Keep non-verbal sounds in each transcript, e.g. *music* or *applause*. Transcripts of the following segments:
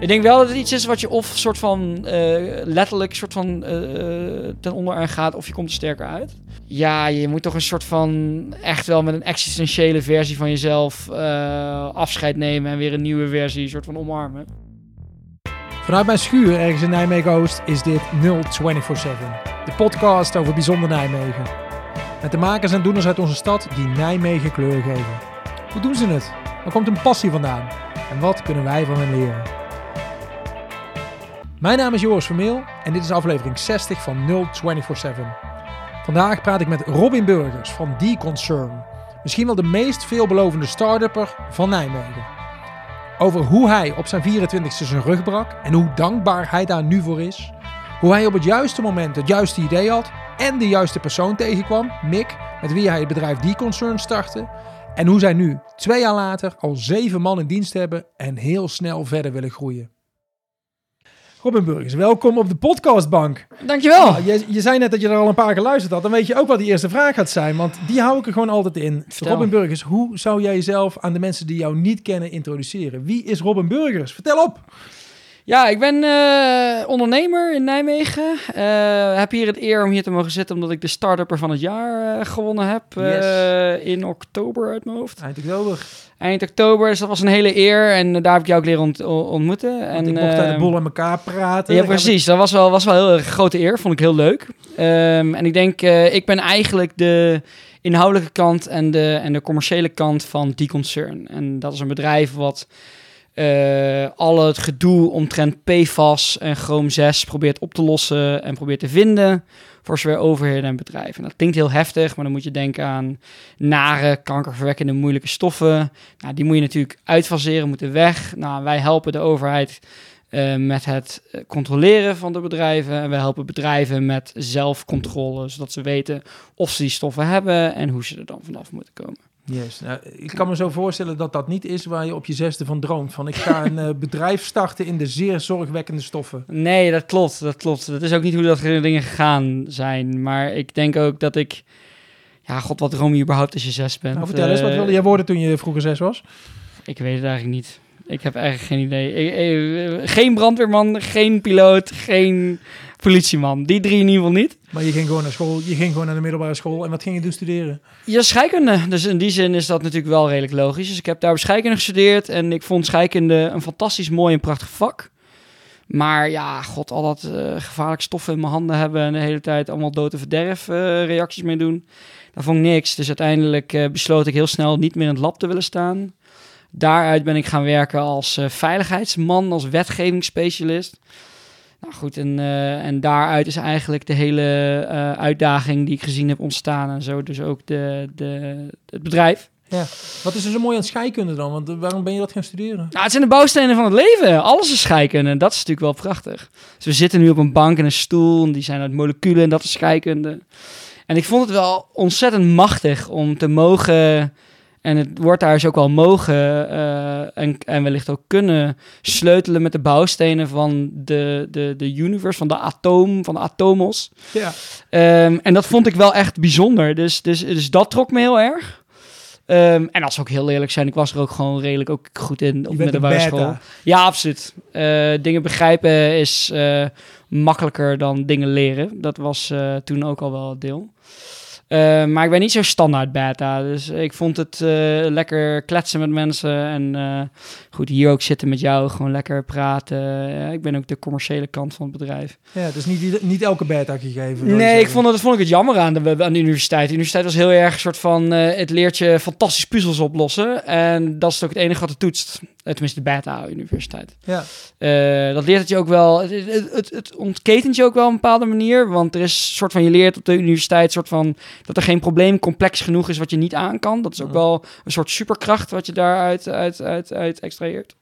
Ik denk wel dat het iets is wat je of soort van eh, letterlijk soort van eh, ten onder aan gaat, of je komt er sterker uit. Ja, je moet toch een soort van echt wel met een existentiële versie van jezelf eh, afscheid nemen en weer een nieuwe versie soort van omarmen. Vanuit mijn schuur ergens in Nijmegen-Oost is dit 0247. De podcast over bijzonder Nijmegen. Met de makers en doeners uit onze stad die Nijmegen kleur geven. Hoe doen ze het? Waar komt hun passie vandaan? En wat kunnen wij van hen leren? Mijn naam is Joris Vermeel en dit is aflevering 60 van 0247. Vandaag praat ik met Robin Burgers van D-Concern. Misschien wel de meest veelbelovende start-upper van Nijmegen. Over hoe hij op zijn 24ste zijn rug brak en hoe dankbaar hij daar nu voor is. Hoe hij op het juiste moment het juiste idee had en de juiste persoon tegenkwam, Mick, met wie hij het bedrijf D-Concern startte. En hoe zij nu, twee jaar later, al zeven man in dienst hebben en heel snel verder willen groeien. Robin Burgers, welkom op de podcastbank. Dankjewel. Nou, je, je zei net dat je er al een paar geluisterd had. Dan weet je ook wat die eerste vraag gaat zijn, want die hou ik er gewoon altijd in. Vertel. Robin Burgers, hoe zou jij jezelf aan de mensen die jou niet kennen introduceren? Wie is Robin Burgers? Vertel op. Ja, ik ben eh, ondernemer in Nijmegen. Eh, heb hier het eer om hier te mogen zitten omdat ik de start-upper van het jaar eh, gewonnen heb. in oktober uit mijn hoofd. Eind oktober. Eind oktober, dus dat was een hele eer. En daar heb ik jou ook leren ont- ontmoeten. En, ik mocht uit de ehm, bol aan elkaar praten. Ja, precies. Dat was wel, was wel een heel grote eer. Vond ik heel leuk. Ehm, en ik denk, eh, ik ben eigenlijk de inhoudelijke kant en de, en de commerciële kant van D-Concern. En dat is een bedrijf wat eh al het gedoe omtrent PFAS en Chrome 6 probeert op te lossen en probeert te vinden voor zowel overheden en bedrijven. En dat klinkt heel heftig, maar dan moet je denken aan nare, kankerverwekkende, moeilijke stoffen. Nou, die moet je natuurlijk uitfaseren, moeten weg. Nou, wij helpen de overheid eh, met het eh, controleren van de bedrijven. En wij helpen bedrijven met zelfcontrole, zodat ze weten of ze die stoffen hebben en hoe ze er dan vanaf moeten komen. Yes. Nou, ik kan me zo voorstellen dat dat niet is waar je op je zesde van droomt. Van ik ga *laughs* een eh, bedrijf starten in de zeer zorgwekkende stoffen. Nee, dat klopt, dat klopt. Dat is ook niet hoe dat dingen gegaan zijn. Maar ik denk ook dat ik... Ja, god, wat droom je überhaupt als je zes bent? Nou, vertel eens, wat Eh, wilde jij worden toen je vroeger zes was? Ik weet het eigenlijk niet. Ik heb eigenlijk geen idee. Ik- geen brandweerman, geen piloot, geen politieman. Die drie in ieder geval niet. Maar je ging gewoon naar school, je ging gewoon naar de middelbare school. En wat ging je doen studeren? Ja, scheikunde. Dus in die zin is dat natuurlijk wel redelijk logisch. Dus ik heb daar scheikunde gestudeerd en ik vond scheikunde een fantastisch mooi en prachtig vak. Maar ja, god, al dat eh, gevaarlijke stoffen in mijn handen hebben en de hele tijd allemaal dood en verderf eh, reacties mee doen. Dat vond ik niks. Dus uiteindelijk eh, besloot ik heel snel niet meer in het lab te willen staan. Daaruit ben ik gaan werken als veiligheidsman, als wetgevingsspecialist. Nou goed, en, eh, en daaruit is eigenlijk de hele eh, uitdaging die ik gezien heb ontstaan. En zo dus ook de, de, het bedrijf. Wat is er zo mooi aan scheikunde dan? Want eh, waarom ben je dat gaan studeren? Nou, het zijn de bouwstenen van het leven. Alles is scheikunde. En dat is natuurlijk wel prachtig. Dus we zitten nu op een bank en een stoel. En die zijn uit moleculen en dat is scheikunde. En ik vond het wel ontzettend machtig om te mogen... En het wordt daar dus ook wel mogen eh, en, en wellicht ook kunnen sleutelen met de bouwstenen van de, de, de universe, van de atoom, van de atomos. Ja. Ehm, en dat vond ik wel echt bijzonder. Dus, dus, dus dat trok me heel erg. Ehm, en als we ook heel eerlijk zijn, ik was er ook gewoon redelijk ook goed in op middelbare beta. school. Ja, absoluut. Eh, dingen begrijpen is eh, makkelijker dan dingen leren. Dat was toen ook al wel het deel. Eh, maar ik ben niet zo standaard beta. Dus ik vond het eh, lekker kletsen met mensen. En eh, goed, hier ook zitten met jou. Gewoon lekker praten. Ik ben ook de commerciële kant van het bedrijf. Ja, is niet, niet elke beta gegeven. Nee, ik vond, dat vond ik het jammer aan de, aan de universiteit. De universiteit was heel erg een soort van... het leert je fantastisch puzzels oplossen. En dat is ook het enige wat het toetst. Tenminste, de beta-universiteit. Ja. Eh, dat leert het je ook wel... Het, het, het, ontketent je ook wel op een bepaalde manier. Want er is een soort van... Je leert op de universiteit soort van... Dat er geen probleem complex genoeg is wat je niet aan kan. Dat is ook Ja. wel een soort superkracht wat je daaruit uit, uit, uit extraheert.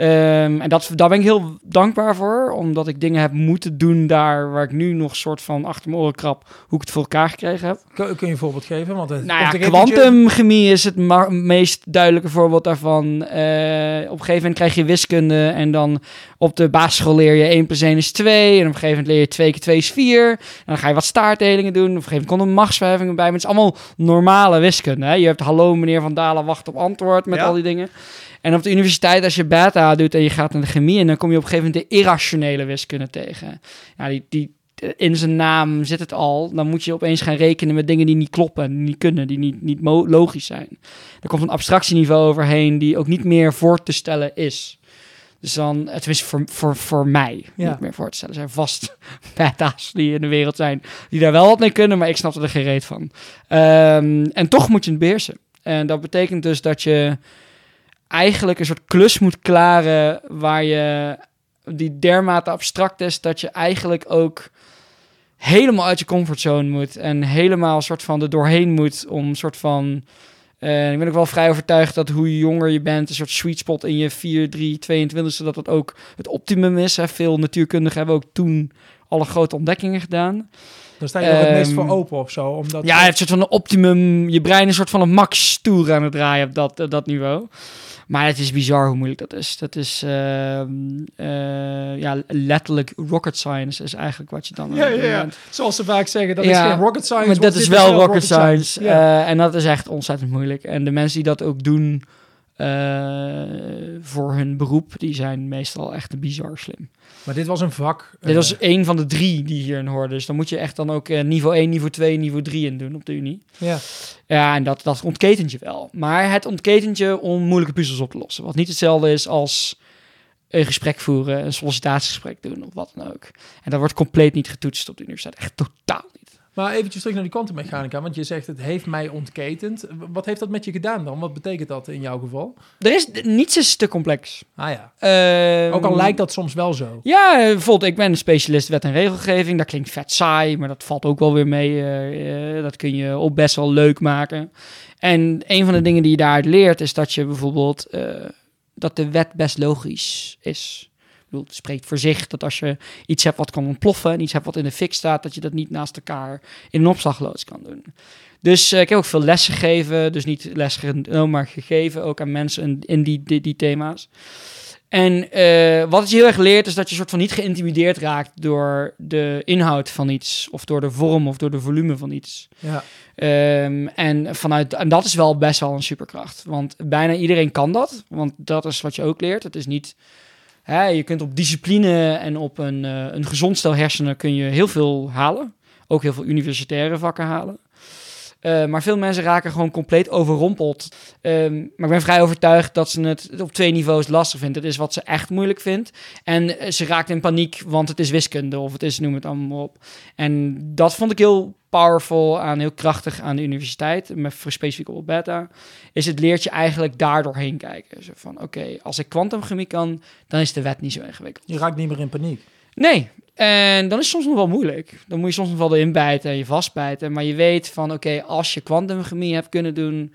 Ehm, en dat, daar ben ik heel dankbaar voor, omdat ik dingen heb moeten doen daar waar ik nu nog soort van achter mijn oren krap hoe ik het voor elkaar gekregen heb. Kun, kun je een voorbeeld geven? Want het, Nou ja, kwantumchemie is het meest duidelijke voorbeeld daarvan. Eh, op een gegeven moment krijg je wiskunde en dan op de basisschool leer je 1 plus 1 is 2. En op een gegeven moment leer je 2 keer 2 is 4. En dan ga je wat staartdelingen doen. Op een gegeven moment komt er machtsverheffingen bij. Maar het is allemaal normale wiskunde. Hè? Je hebt hallo meneer Van Dalen, wacht op antwoord met Ja. al die dingen. En op de universiteit, als je beta doet en je gaat naar de chemie... en dan kom je op een gegeven moment de irrationele wiskunde tegen. Ja, die, die, in zijn naam zit het al. Dan moet je opeens gaan rekenen met dingen die niet kloppen... die niet kunnen, die niet, niet logisch zijn. Er komt een abstractieniveau overheen... die ook niet meer voor te stellen is. Dus dan, het is voor, voor, voor mij Ja. niet meer voor te stellen. Er zijn vast *laughs* beta's die in de wereld zijn... die daar wel wat mee kunnen, maar ik snap er geen reet van. Ehm, en toch moet je het beheersen. En dat betekent dus dat je eigenlijk een soort klus moet klaren waar je die dermate abstract is dat je eigenlijk ook helemaal uit je comfortzone moet en helemaal een soort van er doorheen moet om soort van eh, ik ben ook wel vrij overtuigd dat hoe jonger je bent, een soort sweet spot in je 4, 3, 22, zodat dat ook het optimum is. Hè. Veel natuurkundigen hebben ook toen alle grote ontdekkingen gedaan. Dan sta je er het meest Ehm, voor open of zo. Omdat Ja, je hebt een soort van een optimum. Je brein is een soort van een max toer aan het draaien op dat, eh, dat niveau. Maar het is bizar hoe moeilijk dat is. Dat is ehm, eh, ja, letterlijk rocket science is eigenlijk wat je dan... *laughs* Ja, ja, ja. Zoals ze vaak zeggen, dat is Ja, geen rocket science. Maar dat is wel rocket science. Ja. eh, en dat is echt ontzettend moeilijk. En de mensen die dat ook doen eh, voor hun beroep, die zijn meestal echt bizar slim. Maar dit was een vak. Dit eh, was één van de drie die hierin hoorden. Dus dan moet je echt dan ook eh, niveau 1, niveau 2, niveau 3 in doen op de Unie. ja. Ja, en dat, dat ontketent je wel. Maar het ontketent je om moeilijke puzzels op te lossen. Wat niet hetzelfde is als een gesprek voeren, een sollicitatiegesprek doen of wat dan ook. En dat wordt compleet niet getoetst op de universiteit. Echt totaal niet. Maar eventjes terug naar die kwantummechanica, want je zegt het heeft mij ontketend. Wat heeft dat met je gedaan dan? Wat betekent dat in jouw geval? Er is niets is te complex. Ah ja. Ehm, Ook al lijkt dat soms wel zo. Ja, bijvoorbeeld, ik ben een specialist wet en regelgeving. Dat klinkt vet saai, maar dat valt ook wel weer mee. eh, eh, dat kun je ook best wel leuk maken. En een van de dingen die je daaruit leert, is dat je bijvoorbeeld eh, dat de wet best logisch is. Bedoel, het spreekt voor zich dat als je iets hebt wat kan ontploffen en iets hebt wat in de fik staat, dat je dat niet naast elkaar in een opslagloods kan doen. Dus eh, ik heb ook veel lessen gegeven, dus niet les genomen, maar gegeven ook aan mensen in, in die, die, die thema's. En eh, wat het je heel erg leert, is dat je soort van niet geïntimideerd raakt door de inhoud van iets, of door de vorm of door de volume van iets. Ja. Ehm, en, vanuit, en dat is wel best wel een superkracht. Want bijna iedereen kan dat. Want dat is wat je ook leert. Het is niet. Je kunt op discipline en op een, eh, een gezond stel hersenen kun je heel veel halen. Ook heel veel universitaire vakken halen. Eh, maar veel mensen raken gewoon compleet overrompeld. Ehm, maar ik ben vrij overtuigd dat ze het op twee niveaus lastig vindt. Het is wat ze echt moeilijk vindt. En eh, ze raakt in paniek, want het is wiskunde of het is, noem het allemaal op. En dat vond ik heel powerful aan, heel krachtig aan de universiteit, met specifiek op beta, is het leert je eigenlijk daar doorheen kijken. Zo van, oké, als ik kwantumchemie kan, dan is de wet niet zo ingewikkeld. Je raakt niet meer in paniek. Nee, en dan is het soms nog wel moeilijk. Dan moet je soms nog wel erin bijten en je vastbijten. Maar je weet van, oké, als je kwantumchemie hebt kunnen doen...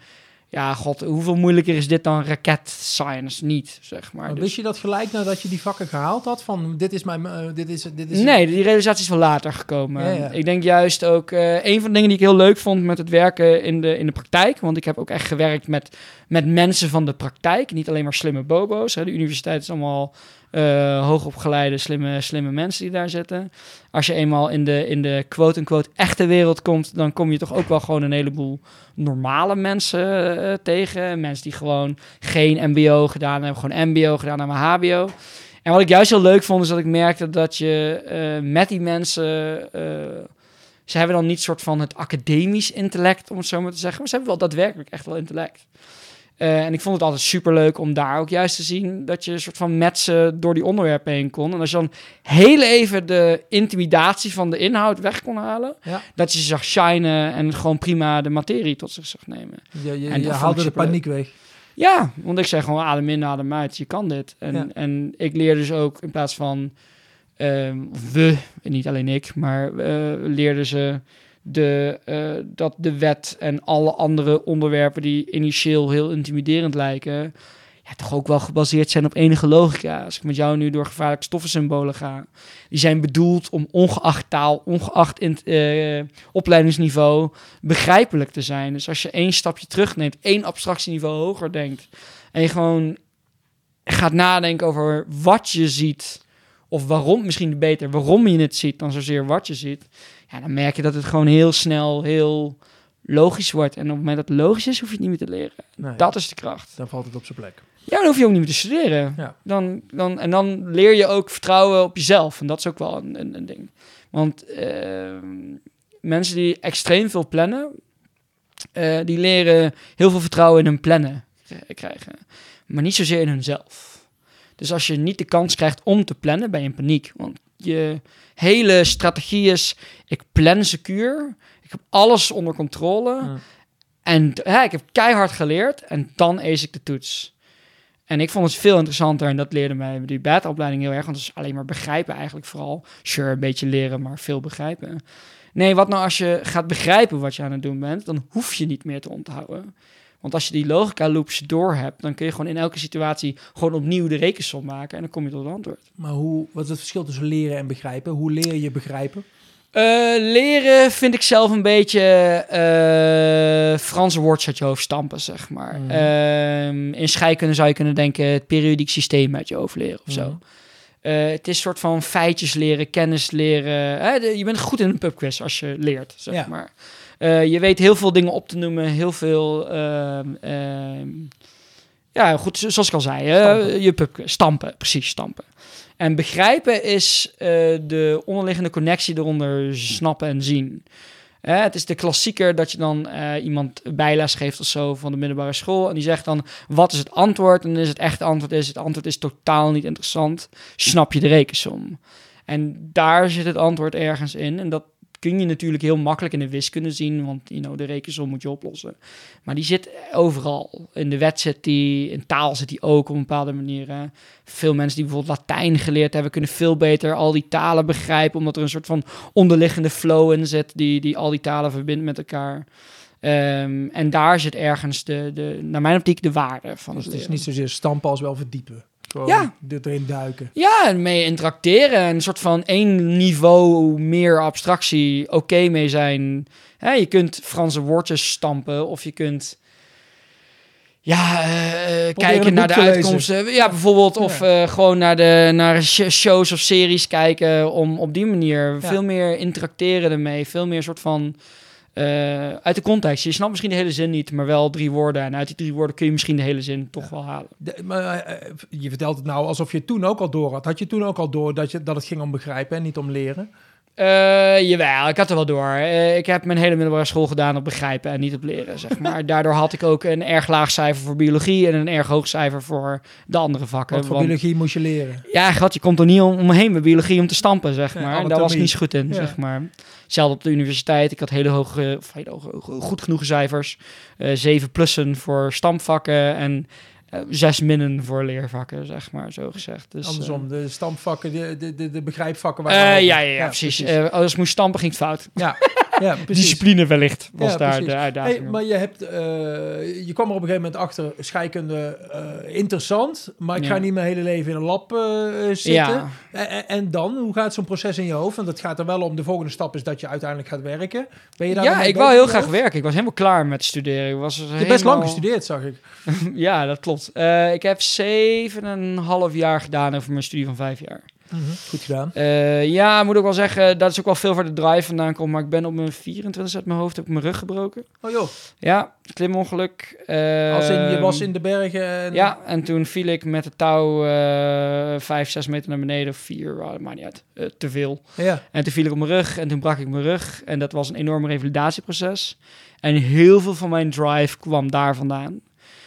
Ja, god, hoeveel moeilijker is dit dan raket science niet, zeg maar. Maar Dus- wist je dat gelijk nadat je die vakken gehaald had? Van dit is mijn. eh, dit is, dit is Nee, die realisatie is wel later gekomen. Ja, ja. Ik denk juist ook, eh, een van de dingen die ik heel leuk vond met het werken in de, in de praktijk, want ik heb ook echt gewerkt met, met mensen van de praktijk, niet alleen maar slimme bobo's. Hè. De universiteit is allemaal eh, hoogopgeleide, slimme, slimme mensen die daar zitten. Als je eenmaal in de, in de quote-unquote echte wereld komt, dan kom je toch ook wel gewoon een heleboel normale mensen eh, tegen. Mensen die gewoon geen mbo gedaan hebben, gewoon mbo gedaan hebben, hbo. En wat ik juist heel leuk vond, is dat ik merkte dat je eh, met die mensen... eh, ze hebben dan niet soort van het academisch intellect, om het zo maar te zeggen. Maar ze hebben wel daadwerkelijk echt wel intellect. Eh, en ik vond het altijd super leuk om daar ook juist te zien dat je een soort van met ze door die onderwerpen heen kon. En als je dan heel even de intimidatie van de inhoud weg kon halen, Ja. dat je ze zag shinen en gewoon prima de materie tot zich zag nemen. Je, En je haalde de superleuk. paniek weg. Ja, want ik zeg gewoon adem in, adem uit. Je kan dit. En, Ja. en ik leer dus ook in plaats van ehm, we, niet alleen ik, maar eh leerden ze de, eh, dat de wet en alle andere onderwerpen die initieel heel intimiderend lijken, ja, toch ook wel gebaseerd zijn op enige logica. Als ik met jou nu door gevaarlijke stoffensymbolen ga, die zijn bedoeld om ongeacht taal, ongeacht eh, opleidingsniveau, begrijpelijk te zijn. Dus als je één stapje terugneemt, één abstractieniveau hoger denkt, en je gewoon gaat nadenken over wat je ziet, of waarom, misschien beter, waarom je het ziet, dan zozeer wat je ziet, ja, dan merk je dat het gewoon heel snel heel logisch wordt. En op het moment dat het logisch is, hoef je het niet meer te leren. Nee, Dat is de kracht. Dan valt het op zijn plek. Ja, dan hoef je ook niet meer te studeren. Ja. Dan, dan, en dan leer je ook vertrouwen op jezelf. En dat is ook wel een, een, een ding. Want ehm, mensen die extreem veel plannen, eh, die leren heel veel vertrouwen in hun plannen krijgen. Maar niet zozeer in hunzelf. Dus als je niet de kans krijgt om te plannen, ben je in paniek. Want je hele strategie is, ik plan secuur. Ik heb alles onder controle. Ja. En ja, ik heb keihard geleerd en dan ace ik de toets. En ik vond het veel interessanter en dat leerde mij die beta-opleiding heel erg. Want het is alleen maar begrijpen eigenlijk vooral. Sure, een beetje leren, maar veel begrijpen. Nee, wat nou als je gaat begrijpen wat je aan het doen bent, dan hoef je niet meer te onthouden. Want als je die logica loops door hebt, dan kun je gewoon in elke situatie gewoon opnieuw de rekensom maken en dan kom je tot het antwoord. Maar hoe, wat is het verschil tussen leren en begrijpen? Hoe leer je begrijpen? Eh, leren vind ik zelf een beetje eh, Franse woordjes uit je hoofd stampen, zeg maar. Mhm. Ehm, in scheikunde zou je kunnen denken het periodiek systeem uit je hoofd leren of zo. Mhm. Eh, het is een soort van feitjes leren, kennis leren. Je bent goed in een pubquiz als je leert, zeg Ja. maar. Eh, je weet heel veel dingen op te noemen, heel veel... ehm, ehm, ja, goed, zo- zoals ik al zei, Stampen. je pubquiz, stampen, precies, stampen. En begrijpen is eh, de onderliggende connectie eronder snappen en zien. Het is de klassieker dat je dan eh, iemand bijles geeft of zo van de middelbare school. En die zegt dan, wat is het antwoord? En dan is het echte antwoord is, het antwoord is totaal niet interessant. Snap je de rekensom? En daar zit het antwoord ergens in. En dat kun je natuurlijk heel makkelijk in de wiskunde zien, want you know, de rekensom moet je oplossen. Maar die zit overal. In de wet zit die, in taal zit die ook op een bepaalde manier. hè. Veel mensen die bijvoorbeeld Latijn geleerd hebben, kunnen veel beter al die talen begrijpen, omdat er een soort van onderliggende flow in zit die, die al die talen verbindt met elkaar. Ehm, en daar zit ergens de, de, naar mijn optiek, de waarde van Dus het het is niet zozeer stampen als wel verdiepen. Gewoon Ja. er- erin duiken. Ja, en mee interacteren. en Een soort van één niveau meer abstractie oké mee zijn. Je kunt Franse woordjes stampen of je kunt... Ja, eh, kijken een naar de lezen. uitkomsten. Ja, bijvoorbeeld. Of eh, gewoon naar, de, naar sh- shows of series kijken. Om op die manier Ja. veel meer interacteren ermee. Veel meer soort van... eh, uit de context. Je snapt misschien de hele zin niet, maar wel drie woorden. En uit die drie woorden kun je misschien de hele zin toch wel halen. De- maar eh, je vertelt het nou alsof je het toen ook al door had. Had je toen ook al door dat, je, dat het ging om begrijpen en niet om leren? Eh, jawel, ik had er wel door. Eh, ik heb mijn hele middelbare school gedaan op begrijpen en niet op leren, zeg maar. *laughs* Daardoor had ik ook een erg laag cijfer voor biologie en een erg hoog cijfer voor de andere vakken. Wat voor Want- biologie moest je leren? ja, gat, je komt er niet om, omheen met biologie om te stampen, zeg Ja, maar. en daar was ik niet zo goed in, Ja. zeg maar. Hetzelfde op de universiteit. Ik had hele hoge, of hele hoge, hoge- goed genoeg cijfers. Eh, zeven plussen voor stampvakken en eh, zes minnen voor leervakken, zeg maar, zo gezegd. Dus, eh, Andersom, de stamvakken, de, de, de, begrijpvakken. waar eh, we ja, ja, ja, precies. Eh, als ik moest stampen, ging het fout. ja, *laughs* ja. *laughs* Discipline wellicht was Ja, daar precies. de uitdaging. Hey, maar je, hebt, eh, je kwam er op een gegeven moment achter, scheikunde eh, interessant, maar ik Ja. ga niet mijn hele leven in een lab eh, zitten. Ja. En, en- dan, hoe gaat zo'n proces in je hoofd? Want het gaat er wel om, de volgende stap is dat je uiteindelijk gaat werken. Ben je daar ja, ik wou bezig heel graag werken. Ik was helemaal klaar met studeren. Ik was Je hebt best lang gestudeerd, zag ik. *laughs* ja, dat klopt. Ik heb zeven en een half jaar gedaan over mijn studie van vijf jaar. Goed gedaan. Eh, ja, moet ook wel zeggen, dat is ook wel veel voor de drive vandaan komt. Maar ik ben op mijn 24 uit mijn hoofd, heb ik mijn rug gebroken. Oh joh, Ja, klimongeluk. Eh, als in, je was in de bergen en... Ja, en toen viel ik met het touw eh vijf, zes meter naar beneden. Vier, uh, maakt niet uit. Te veel. Ja. En toen viel ik op mijn rug en toen brak ik mijn rug. En dat was een enorm revalidatieproces. En heel veel van mijn drive kwam daar vandaan.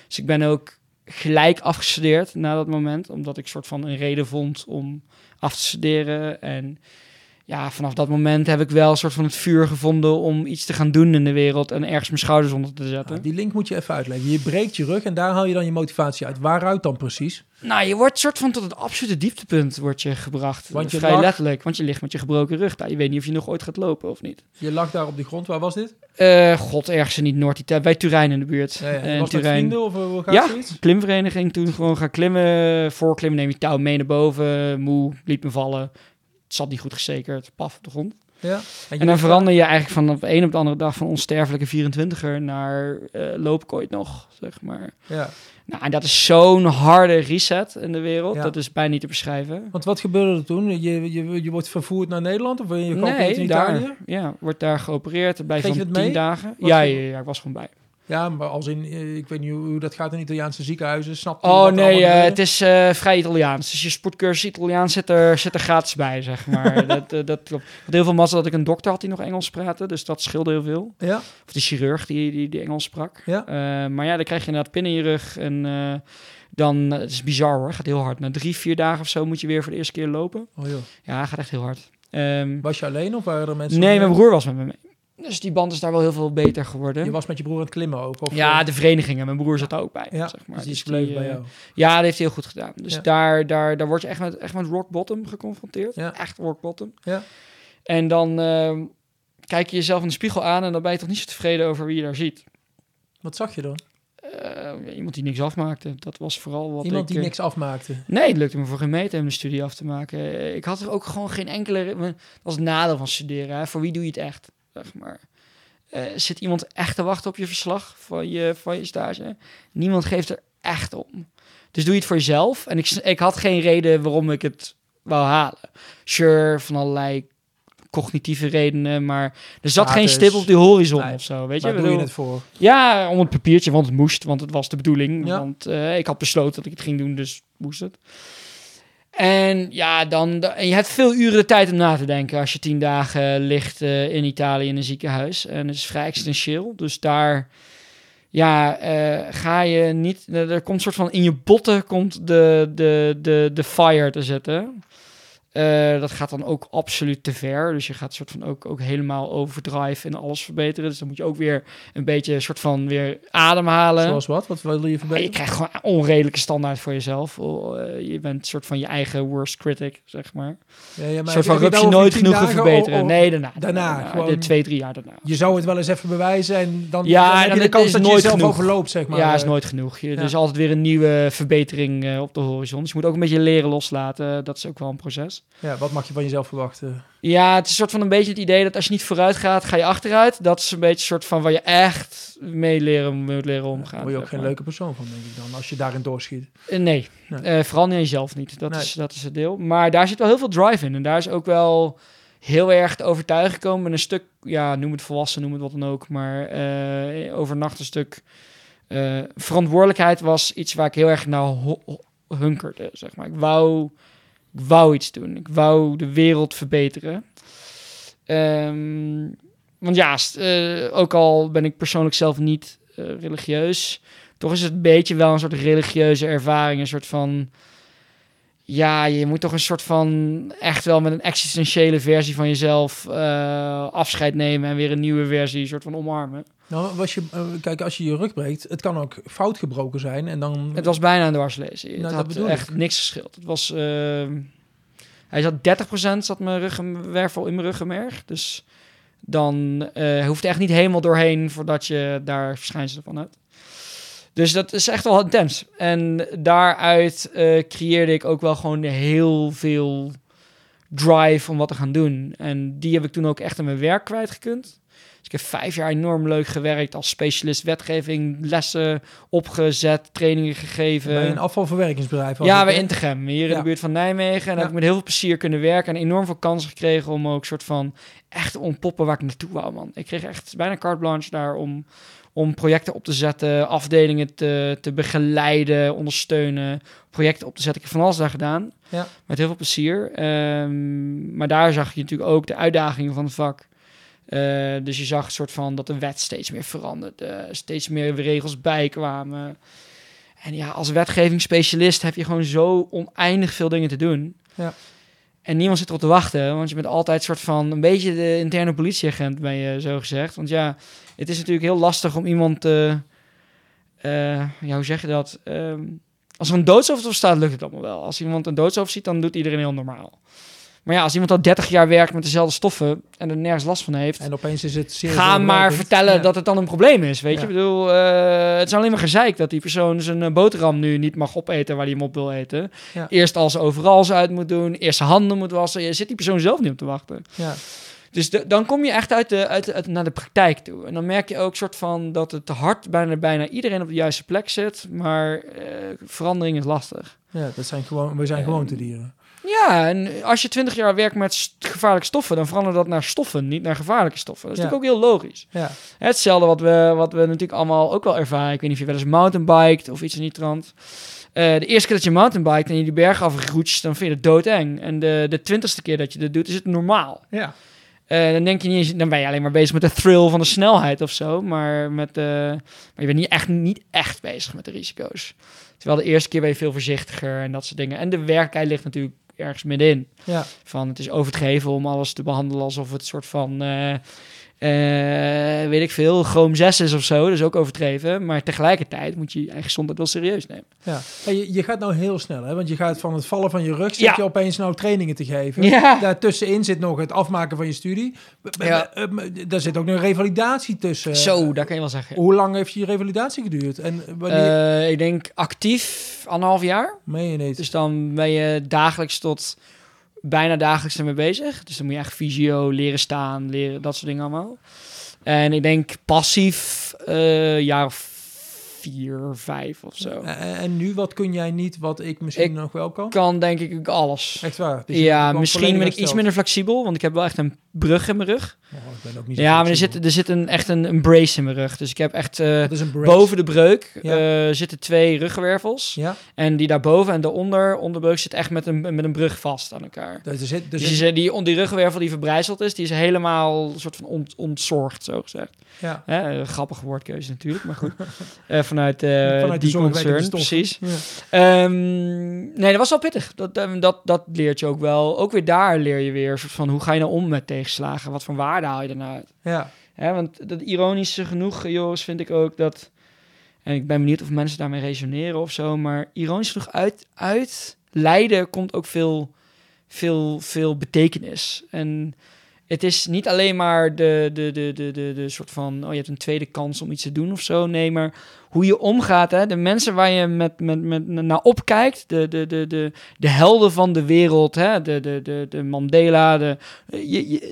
Dus ik ben ook gelijk afgestudeerd na dat moment. Omdat ik soort van een reden vond om af te studeren. En ja, vanaf dat moment heb ik wel een soort van het vuur gevonden om iets te gaan doen in de wereld. En ergens mijn schouders onder te zetten. Die link moet je even uitleggen. Je breekt je rug en daar haal je dan je motivatie uit. Waaruit dan precies? Nou, je wordt soort van tot het absolute dieptepunt wordt je gebracht. Want je Vrij lag- letterlijk, want je ligt met je gebroken rug. daar. je weet niet of je nog ooit gaat lopen of niet. Je lag daar op de grond. Waar was dit? Eh, God, ergens in niet Noord-Italië, bij Turijn in de buurt. Ja, ja. In was dat Turijn. vrienden of eh, hoe gaat Ja. zoiets? Klimvereniging, toen gewoon gaan klimmen. Voorklimmen neem je touw mee naar boven. Moe, liet me vallen. Het zat niet goed gezekerd, paf op de grond. Ja. En dan verander je eigenlijk van op de een op de andere dag van onsterfelijke 24er naar eh loop ik ooit nog, zeg maar. daar- Ja. Nou, en dat is zo'n harde reset in de wereld. Ja. Dat is bijna niet te beschrijven. Want wat gebeurde er toen? Je, je, je wordt vervoerd naar Nederland of je geopereerd in daar, Italië? ja, wordt daar geopereerd. Blijf dan tien mee? dagen. Ja, ja, ja, ik was gewoon bij. Ja, maar als in, eh, ik weet niet hoe, hoe dat gaat in Italiaanse ziekenhuizen. Snap je Oh wat nee, eh, het is eh, vrij Italiaans. Dus je sportcursus Italiaans zit er, zit er gratis bij, zeg maar. *laughs* dat, dat klopt. Had heel veel mazzel dat ik een dokter had die nog Engels praatte. Dus dat scheelde heel veel. Ja, Of de chirurg die, die, die Engels sprak. Ja. Maar ja, dan krijg je inderdaad pin in je rug. En dan, het is bizar hoor, gaat heel hard. Na drie, vier dagen of zo moet je weer voor de eerste keer lopen. oh joh. Ja, gaat echt heel hard. Ehm, Was je alleen of waren er mensen? nee, mijn broer was met me mee. Dus die band is daar wel heel veel beter geworden. Je was met je broer aan het klimmen ook? Of, ja, eh, de verenigingen. Mijn broer zat daar ook bij. ja, zeg maar. dus die is Dus bij eh, jou. Ja, dat heeft hij heel goed gedaan. Dus Ja. daar, daar, daar word je echt met, echt met rock bottom geconfronteerd. Ja. Echt rock bottom. Ja. En dan ehm, kijk je jezelf in de spiegel aan en dan ben je toch niet zo tevreden over wie je daar ziet. Wat zag je dan? Eh, iemand die niks afmaakte. Dat was vooral wat Iemand ik, die eh, niks afmaakte. Nee, het lukte me voor geen meter om de studie af te maken. Ik had er ook gewoon geen enkele... Dat was het nadeel van studeren. Hè? Voor wie doe je het echt? Zeg maar. Eh, zit iemand echt te wachten op je verslag van je, van je stage? Niemand geeft er echt om. Dus doe je het voor jezelf. En ik, ik had geen reden waarom ik het wou halen. Sure, van allerlei cognitieve redenen, maar er zat geen stip op die horizon Nee, of zo, weet je? Waar Ik doe je bedoel- het voor? ja, om het papiertje, want het moest, want het was de bedoeling. Ja. Want eh, ik had besloten dat ik het ging doen, dus moest het. En ja, dan, je hebt veel uren de tijd om na te denken als je tien dagen ligt eh, in Italië in een ziekenhuis. En het is vrij existentieel, dus daar ja, eh, ga je niet, er komt een soort van in je botten komt de, de, de, de fire te zitten. Eh, dat gaat dan ook absoluut te ver. Dus je gaat soort van ook, ook helemaal overdrive en alles verbeteren. Dus dan moet je ook weer een beetje een soort van weer ademhalen. Zoals wat? Wat wil je Maar je verbeteren? krijgt gewoon onredelijke standaard voor jezelf. Oh, eh, je bent soort van je eigen worst critic, zeg maar. Ja, ja, maar soort van heb je rups het je over nooit genoeg dagen verbeteren. of- of- nee, daarna. daarna, gewoon- De twee, drie jaar daarna. Je zou het wel eens even bewijzen en dan, Ja, dan heb je de kans is dat je nooit jezelf genoeg. overloopt, zeg maar. ja, is nooit genoeg. Je. Er is altijd weer een nieuwe verbetering eh, op de horizon. Dus je moet ook een beetje leren loslaten. Dat is ook wel een proces. Ja, wat mag je van jezelf verwachten? Ja, het is een soort van een beetje het idee dat als je niet vooruit gaat, ga je achteruit. Dat is een beetje een soort van waar je echt mee leren, moet leren omgaan. Word je ook zeg geen leuke persoon van, denk ik dan, als je daarin doorschiet. Eh, nee, Nee. Eh, vooral niet aan jezelf niet. Dat, Nee. is, dat is het deel. Maar daar zit wel heel veel drive in. En daar is ook wel heel erg te overtuigen gekomen. En een stuk, ja, noem het volwassen, noem het wat dan ook. Maar eh, overnacht een stuk verantwoordelijkheid was iets waar ik heel erg naar hunkerde. Zeg maar. Ik wou, ik wou iets doen. Ik wou de wereld verbeteren. Ehm, want ja, eh, ook al ben ik persoonlijk zelf niet eh, religieus, toch is het een beetje wel een soort religieuze ervaring. Een soort van. Ja, je moet toch een soort van. Echt wel met een existentiële versie van jezelf eh, afscheid nemen. En weer een nieuwe versie, soort van omarmen. Nou, was je, eh, kijk, als je je rug breekt, het kan ook fout gebroken zijn en dan... Het was bijna een dwarslezen. Het Nou, dat had echt ik. niks geschild. Het was. ehm, hij zat 30% zat mijn ruggenwervel in mijn ruggenmerg. Dus dan eh hoeft echt niet helemaal doorheen voordat je daar verschijnselen van hebt. Dus dat is echt wel intens. En daaruit eh, creëerde ik ook wel gewoon heel veel drive om wat te gaan doen. En die heb ik toen ook echt in mijn werk kwijtgekund. Dus ik heb vijf jaar enorm leuk gewerkt als specialist wetgeving, lessen opgezet, trainingen gegeven. bij een afvalverwerkingsbedrijf. Ja, bij hè? Integem, hier in Ja. de buurt van Nijmegen. En daar Ja. heb ik met heel veel plezier kunnen werken en enorm veel kansen gekregen om ook soort van echt te ontpoppen waar ik naartoe wou, man. Ik kreeg echt bijna carte blanche daar om, om projecten op te zetten, afdelingen te, te begeleiden, ondersteunen, projecten op te zetten. Ik heb van alles daar gedaan, Ja. met heel veel plezier. Ehm, maar daar zag je natuurlijk ook de uitdagingen van het vak. Eh, dus je zag een soort van dat de wet steeds meer veranderde, steeds meer regels bijkwamen. En ja, als wetgevingsspecialist heb je gewoon zo oneindig veel dingen te doen. Ja. En niemand zit erop te wachten, want je bent altijd een soort van een beetje de interne politieagent, ben je zo gezegd. Want ja, het is natuurlijk heel lastig om iemand te. eh, ja, hoe zeg je dat? Ehm, als er een doodshoofd staat, lukt het allemaal wel. Als iemand een doodshoofd ziet, dan doet iedereen heel normaal. Maar ja, als iemand al 30 jaar werkt met dezelfde stoffen en er nergens last van heeft, En opeens is het zeer Ga maar vertellen Ja. dat het dan een probleem is, weet Ja. je? Ik bedoel, eh, het is alleen maar gezeik dat die persoon zijn eh, boterham nu niet mag opeten waar hij hem op wil eten. Ja. Eerst als overal ze uit moet doen, eerst zijn handen moet wassen. Je zit die persoon zelf niet op te wachten. Ja. Dus de- dan kom je echt uit de, uit, uit- naar de praktijk toe. En dan merk je ook soort van dat het hard bijna, bijna iedereen op de juiste plek zit. Maar eh, verandering is lastig. ja, dat zijn gewoon, we zijn gewoontedieren. Ja, en als je 20 jaar werkt met gevaarlijke stoffen, dan verandert dat naar stoffen, niet naar gevaarlijke stoffen. Dat is Ja. natuurlijk ook heel logisch. Ja. Hetzelfde wat we, wat we natuurlijk allemaal ook wel ervaren. Ik weet niet of je wel eens mountainbiked of iets in die trant. Eh, de eerste keer dat je mountainbiked en je die berg afroetst, dan vind je het doodeng. En de, de twintigste keer dat je dat doet, is het normaal. Ja. Eh, dan denk je niet, eens- dan ben je alleen maar bezig met de thrill van de snelheid of zo. Maar, met, eh, maar je bent niet echt, niet echt bezig met de risico's. Terwijl de eerste keer ben je veel voorzichtiger en dat soort dingen. En de werkelijkheid ligt natuurlijk ergens middenin. Ja. Van het is overdreven om alles te behandelen alsof het soort van, eh, weet ik veel, chroom 6 is of zo. Dat is ook overdreven. Maar tegelijkertijd moet je je eigen gezondheid wel serieus nemen. Ja. Hey, je, je gaat nou heel snel, hè? want je gaat van het vallen van je rug, zit Ja. je opeens nou trainingen te geven. Ja. Daartussenin zit nog het afmaken van je studie. Ja. Daar zit ook nog een revalidatie tussen. zo, dat kan je wel zeggen. Hoe lang heeft je revalidatie geduurd? En wanneer... Eh, ik denk actief anderhalf jaar. meen je niet? Dus dan ben je dagelijks tot bijna dagelijks ermee bezig. Dus dan moet je echt fysio, leren staan, leren, dat soort dingen allemaal. En ik denk passief eh jaar of vier, vijf of zo. Eh, en nu, wat kun jij niet, wat ik misschien Ik- nog wel kan? Kan denk ik alles. Echt waar? Dus ja, misschien ben ik iets minder flexibel, want ik heb wel echt een brug in mijn rug. Oh, ik ben ook niet zo Ja, maar er zit, er zit een, echt een, een brace in mijn rug. Dus ik heb echt eh, brace. boven de breuk Ja. eh, zitten twee ruggenwervels. Ja, En die daarboven en daaronder, onderbreuk, zit echt met een, met een brug vast aan elkaar. dus er zit, er Dus zit- die, die, ruggenwervel die verbrijzeld is, die is helemaal soort van ont, ontzorgd, zo gezegd. ja. Hè, een grappige woordkeuze natuurlijk, maar goed. *laughs* Vanuit, eh Vanuit die concern, precies. Ja. Ehm, nee, dat was wel pittig. Dat, eh, dat, dat leert je ook wel. Ook weer daar leer je weer van hoe ga je nou om met tegenslagen? Wat voor waarde haal je ernaar uit? Ja. Hè, want dat ironische genoeg, Joris, vind ik ook dat... En ik ben benieuwd of mensen daarmee resoneren of zo. Maar ironisch genoeg, uit, uit lijden komt ook veel, veel, veel betekenis. En het is niet alleen maar de, de, de, de, de, soort van... Oh, je hebt een tweede kans om iets te doen of zo. Nee, maar hoe je omgaat. Hè? De mensen waar je met, met, met, naar opkijkt. De, de, de, de, de helden van de wereld. Hè? De, de, de, de Mandela. De,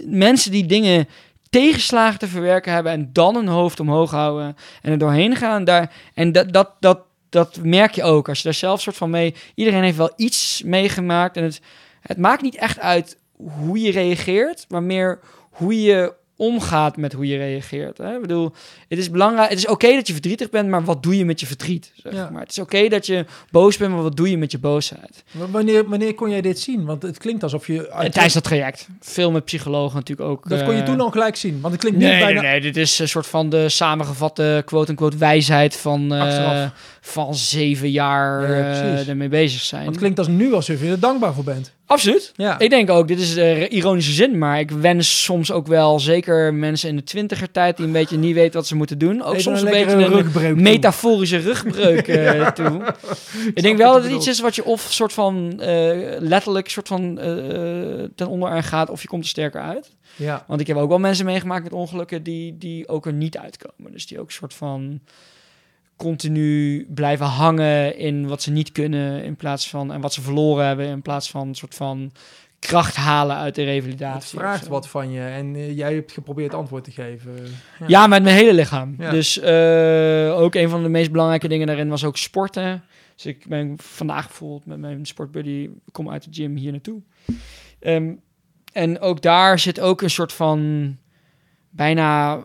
mensen die dingen tegenslagen te verwerken hebben en dan een hoofd omhoog houden en er doorheen gaan. Daar, en dat, dat, dat, dat merk je ook als je daar zelf soort van mee. Iedereen heeft wel iets meegemaakt en het, het maakt niet echt uit hoe je reageert, maar meer hoe je omgaat met hoe je reageert. Hè? Ik bedoel, het is belangrijk. Het is oké dat je verdrietig bent, maar wat doe je met je verdriet? Zeg Ja. maar. Het is oké dat je boos bent, maar wat doe je met je boosheid? Wanneer, wanneer kon jij dit zien? Want het klinkt alsof je... En tijdens dat traject. Veel met psychologen natuurlijk ook. Dat kon je eh, toen al gelijk zien. Want het klinkt Nee, bijna... nee, nee, dit is een soort van de samengevatte quote-unquote wijsheid van, eh, van zeven jaar Ja, eh, ermee bezig zijn. Want het klinkt als nu alsof je er dankbaar voor bent. Absoluut. Ja. Ik denk ook, dit is de ironische zin, maar ik wens soms ook wel, zeker mensen in de twintiger tijd die een beetje niet weten wat ze moeten doen, ook Even soms een, beetje een rugbreuk metaforische rugbreuk *laughs* eh, toe. *laughs* Ik denk wel dat het iets is wat je of soort van eh, letterlijk soort van eh, ten onder aan gaat, of je komt er sterker uit. Ja. Want ik heb ook wel mensen meegemaakt met ongelukken die, die ook er niet uitkomen. Dus die ook soort van continu blijven hangen in wat ze niet kunnen in plaats van en wat ze verloren hebben in plaats van een soort van kracht halen uit de revalidatie. Het vraagt wat van je en eh, jij hebt geprobeerd antwoord te geven. Ja, met mijn hele lichaam. Ja. Dus eh, ook een van de meest belangrijke dingen daarin was ook sporten. Dus ik ben vandaag bijvoorbeeld met mijn sportbuddy, kom uit de gym hier naartoe. Ehm, en ook daar zit ook een soort van bijna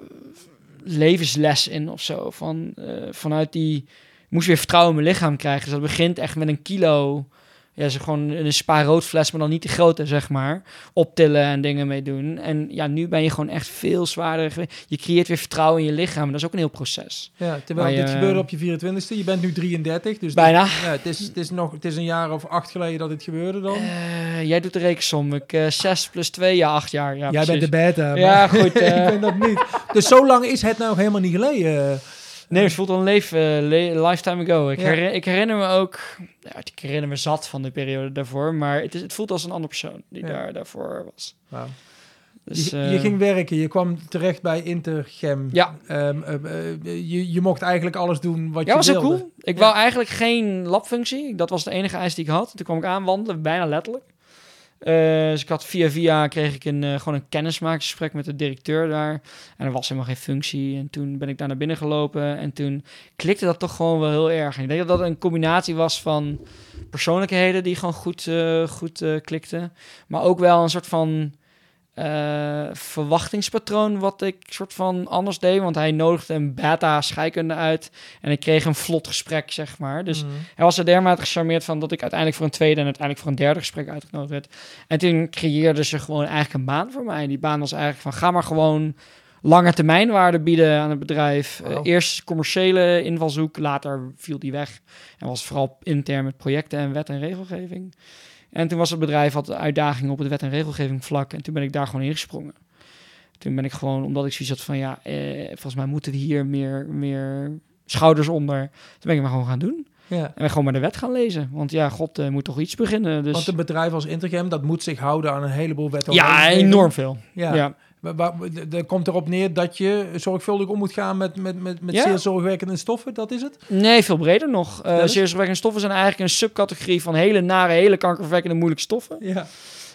levensles in of zo. Van, eh, vanuit die, ik moest weer vertrouwen in mijn lichaam krijgen. Dus dat begint echt met een kilo. Ja, ze gewoon een spa roodfles, maar dan niet de grote, zeg maar. Optillen en dingen mee doen. En ja, nu ben je gewoon echt veel zwaarder. Je creëert weer vertrouwen in je lichaam. En dat is ook een heel proces. Ja, terwijl Maar je- dit gebeurde op je 24ste. Je bent nu 33. Dus Bijna. Ja, het, is, het, is nog, het is een jaar of acht geleden dat dit gebeurde dan. Eh, jij doet de rekensom. Ik eh 6 plus 2, ja, 8 jaar. Ja, Jij bent de beta. maar Ja, goed. *laughs* eh, ik ben dat niet. Dus zo lang is het nou helemaal niet geleden. Nee, het voelt al een leef, eh, lifetime ago. Ik, Ja. herinner, ik herinner me ook... Ja, ik herinner me zat van de periode daarvoor. Maar het, is, het voelt als een andere persoon die Ja. daar daarvoor was. Dus, je, eh, je ging werken, je kwam terecht bij Intergem. Ja. Ehm, ehm, eh, je, je mocht eigenlijk alles doen wat Ja, je was ook wilde. cool. Ik Ja. wou eigenlijk geen labfunctie. Dat was de enige eis die ik had. Toen kwam ik aanwandelen, bijna letterlijk. Eh, dus ik had via via kreeg ik een, eh, gewoon een kennismakingsgesprek met de directeur daar. En er was helemaal geen functie. En toen ben ik daar naar binnen gelopen. En toen klikte dat toch gewoon wel heel erg. En ik denk dat dat een combinatie was van persoonlijkheden die gewoon goed, eh, goed klikten. Maar ook wel een soort van eh, verwachtingspatroon wat ik soort van anders deed. Want hij nodigde een beta scheikunde uit. En ik kreeg een vlot gesprek, zeg maar. Dus Mhm. hij was er dermate gecharmeerd van dat ik uiteindelijk voor een tweede en uiteindelijk voor een derde gesprek uitgenodigd werd. En toen creëerde ze gewoon eigenlijk een baan voor mij. Die baan was eigenlijk van ga maar gewoon lange termijnwaarde bieden aan het bedrijf. Eh, eerst commerciële invalshoek, later viel die weg. En was vooral intern met projecten en wet en regelgeving. En toen was het bedrijf had uitdagingen op het wet en regelgeving vlak. En toen ben ik daar gewoon ingesprongen. Toen ben ik gewoon, omdat ik zoiets had van ja, eh, volgens mij moeten we hier meer, meer schouders onder. Toen ben ik maar gewoon gaan doen. Ja. En ben gewoon maar de wet gaan lezen. Want ja, god, moet toch iets beginnen. Dus... Want een bedrijf als Intergem, dat moet zich houden aan een heleboel wetten. ja, enorm veel. Ja. Ja. Maar, maar, d- d- komt erop neer dat je zorgvuldig om moet gaan met, met, met, met Ja. zeer zorgwekkende stoffen, dat is het? Nee, veel breder nog. Dat is- zeer zorgwekkende stoffen zijn eigenlijk een subcategorie van hele nare, hele kankerverwekkende, moeilijke stoffen. Ja.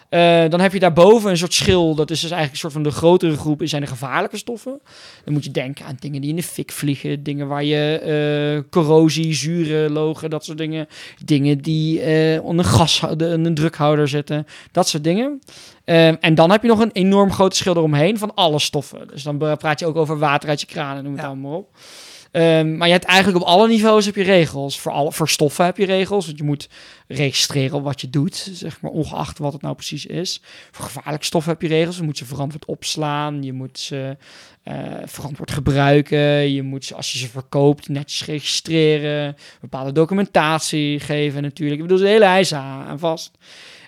Eh, dan heb je daarboven een soort schil. Dat is dus eigenlijk een soort van de grotere groep. Zijn de gevaarlijke stoffen. Dan moet je denken aan dingen die in de fik vliegen. Dingen waar je eh, corrosie, zuren, logen, dat soort dingen. Dingen die eh, onder een gas, de, een drukhouder zitten. Dat soort dingen. Eh, en dan heb je nog een enorm grote schil eromheen van alle stoffen. Dus dan praat je ook over water uit je kraan en noem het Ja. allemaal op. Ehm, maar je hebt eigenlijk op alle niveaus heb je regels. Voor, alle, voor stoffen heb je regels. Want je moet registreren wat je doet, zeg maar, ongeacht wat het nou precies is. Voor gevaarlijke stoffen heb je regels. Je moet ze verantwoord opslaan. Je moet ze eh, verantwoord gebruiken. Je moet ze, als je ze verkoopt, netjes registreren. Bepaalde documentatie geven natuurlijk. Ik bedoel, de hele eisen aan vast.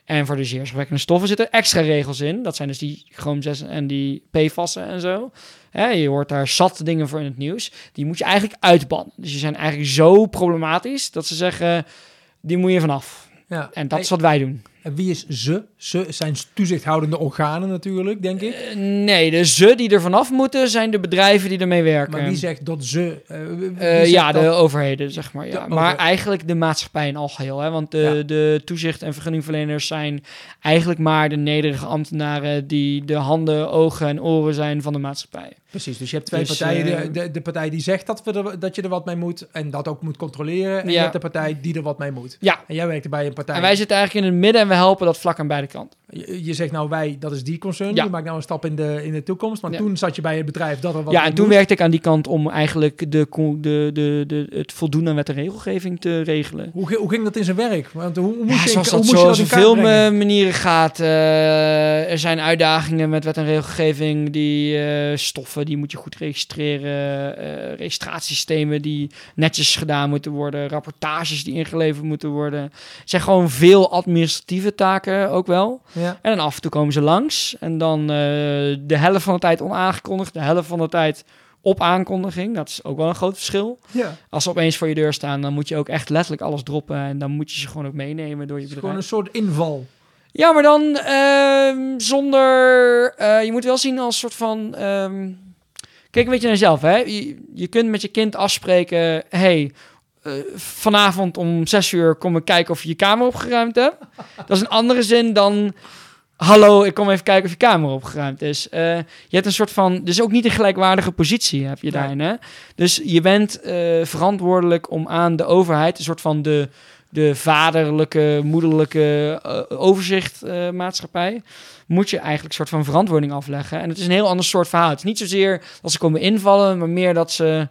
En voor de zeer stoffen zitten extra regels in. Dat zijn dus die Chrome 6 en die PFAS'en en zo. Hè, je hoort daar zat dingen voor in het nieuws. Die moet je eigenlijk uitbannen. Dus die zijn eigenlijk zo problematisch dat ze zeggen, die moet je vanaf. ja. En dat is wat wij doen. En wie is ze? Ze zijn toezichthoudende organen natuurlijk, denk ik. Eh, nee, de ze die er vanaf moeten zijn de bedrijven die ermee werken. Maar wie zegt dat ze? eh, Eh, zegt ja, de overheden, zeg maar. Ja. De maar over- eigenlijk de maatschappij in algeheel. Hè? Want de, Ja. de toezicht- en vergunningverleners zijn eigenlijk maar de nederige ambtenaren die de handen, ogen en oren zijn van de maatschappij. Precies, dus je hebt twee Dus, partijen. de, de, de partij die zegt dat, we er, dat je er wat mee moet en dat ook moet controleren. En je hebt de partij die er wat mee moet. Ja, En jij werkt bij een partij. en wij zitten eigenlijk in het midden en we helpen dat vlak aan beide kanten. Je, je zegt nou wij, dat is die concern. Ja. Je maakt nou een stap in de, in de toekomst. Maar Ja. toen zat je bij het bedrijf dat er wat ja, en toen moest. werkte ik aan die kant om eigenlijk de, de, de, de, het voldoen aan wet en regelgeving te regelen. Hoe, hoe ging dat in zijn werk? Want hoe, hoe moest Ja, je, zoals hoe dat moest je zoals in veel eh, manieren gaat. eh, er zijn uitdagingen met wet en regelgeving. Die eh, stoffen, die moet je goed registreren. registratiesystemen die netjes gedaan moeten worden. Rapportages die ingeleverd moeten worden. Het zijn gewoon veel administratieve taken ook wel. Ja. En dan af en toe komen ze langs. En dan eh, de helft van de tijd onaangekondigd. De helft van de tijd op aankondiging. Dat is ook wel een groot verschil. ja. Als ze opeens voor je deur staan, dan moet je ook echt letterlijk alles droppen. En dan moet je ze gewoon ook meenemen door je Het is bedrijf. gewoon een soort inval. Ja, maar dan ehm, zonder... eh, je moet wel zien als soort van... ehm, kijk een beetje naar jezelf, hè. Je, je kunt met je kind afspreken... hey, eh, vanavond om zes uur kom ik kijken of je je kamer opgeruimd hebt. Dat is een andere zin dan... Hallo, ik kom even kijken of je kamer opgeruimd is. Eh, je hebt een soort van... Dus ook niet een gelijkwaardige positie heb je daarin, hè. Dus je bent eh, verantwoordelijk om aan de overheid... een soort van de, de vaderlijke, moederlijke overzichtmaatschappij... moet je eigenlijk een soort van verantwoording afleggen. En het is een heel ander soort verhaal. Het is niet zozeer dat ze komen invallen... maar meer dat ze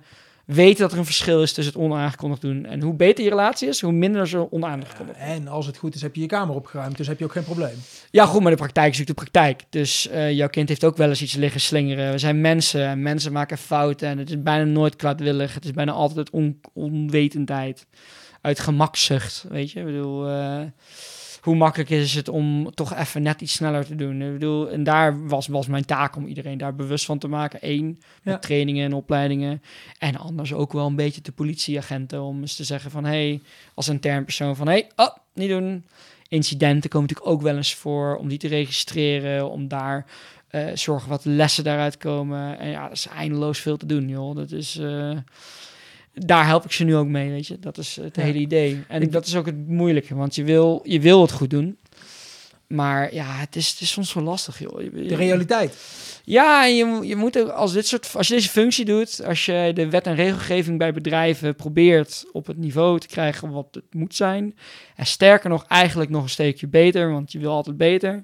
weten dat er een verschil is tussen het onaangekondigd doen. En hoe beter je relatie is, hoe minder ze onaangekondigd En als het goed is, heb je je kamer opgeruimd. Dus heb je ook geen probleem. Ja, goed, maar de praktijk is natuurlijk de praktijk. Dus eh, jouw kind heeft ook wel eens iets liggen slingeren. We zijn mensen en mensen maken fouten. En het is bijna nooit kwaadwillig. Het is bijna altijd on onwetendheid. Uit gemakzucht, weet je. Ik bedoel, eh, hoe makkelijk is het om toch even net iets sneller te doen? Ik bedoel, en daar was, was mijn taak om iedereen daar bewust van te maken. Eén, met Ja. trainingen en opleidingen. En anders ook wel een beetje de politieagenten om eens te zeggen van... hey, als intern persoon van... hey, oh, niet doen. Incidenten komen natuurlijk ook wel eens voor om die te registreren, om daar eh, zorgen wat lessen daaruit komen. En ja, dat is eindeloos veel te doen, joh. Dat is, eh, daar help ik ze nu ook mee, weet je. Dat is het Ja. hele idee. En Ik- dat is ook het moeilijke, want je wil, je wil het goed doen. maar ja, het is, het is soms wel lastig, joh. De realiteit. Ja, en je, je moet ook als, dit soort, als je deze functie doet, als je de wet en regelgeving bij bedrijven probeert op het niveau te krijgen wat het moet zijn, en sterker nog, eigenlijk nog een steekje beter, want je wil altijd beter,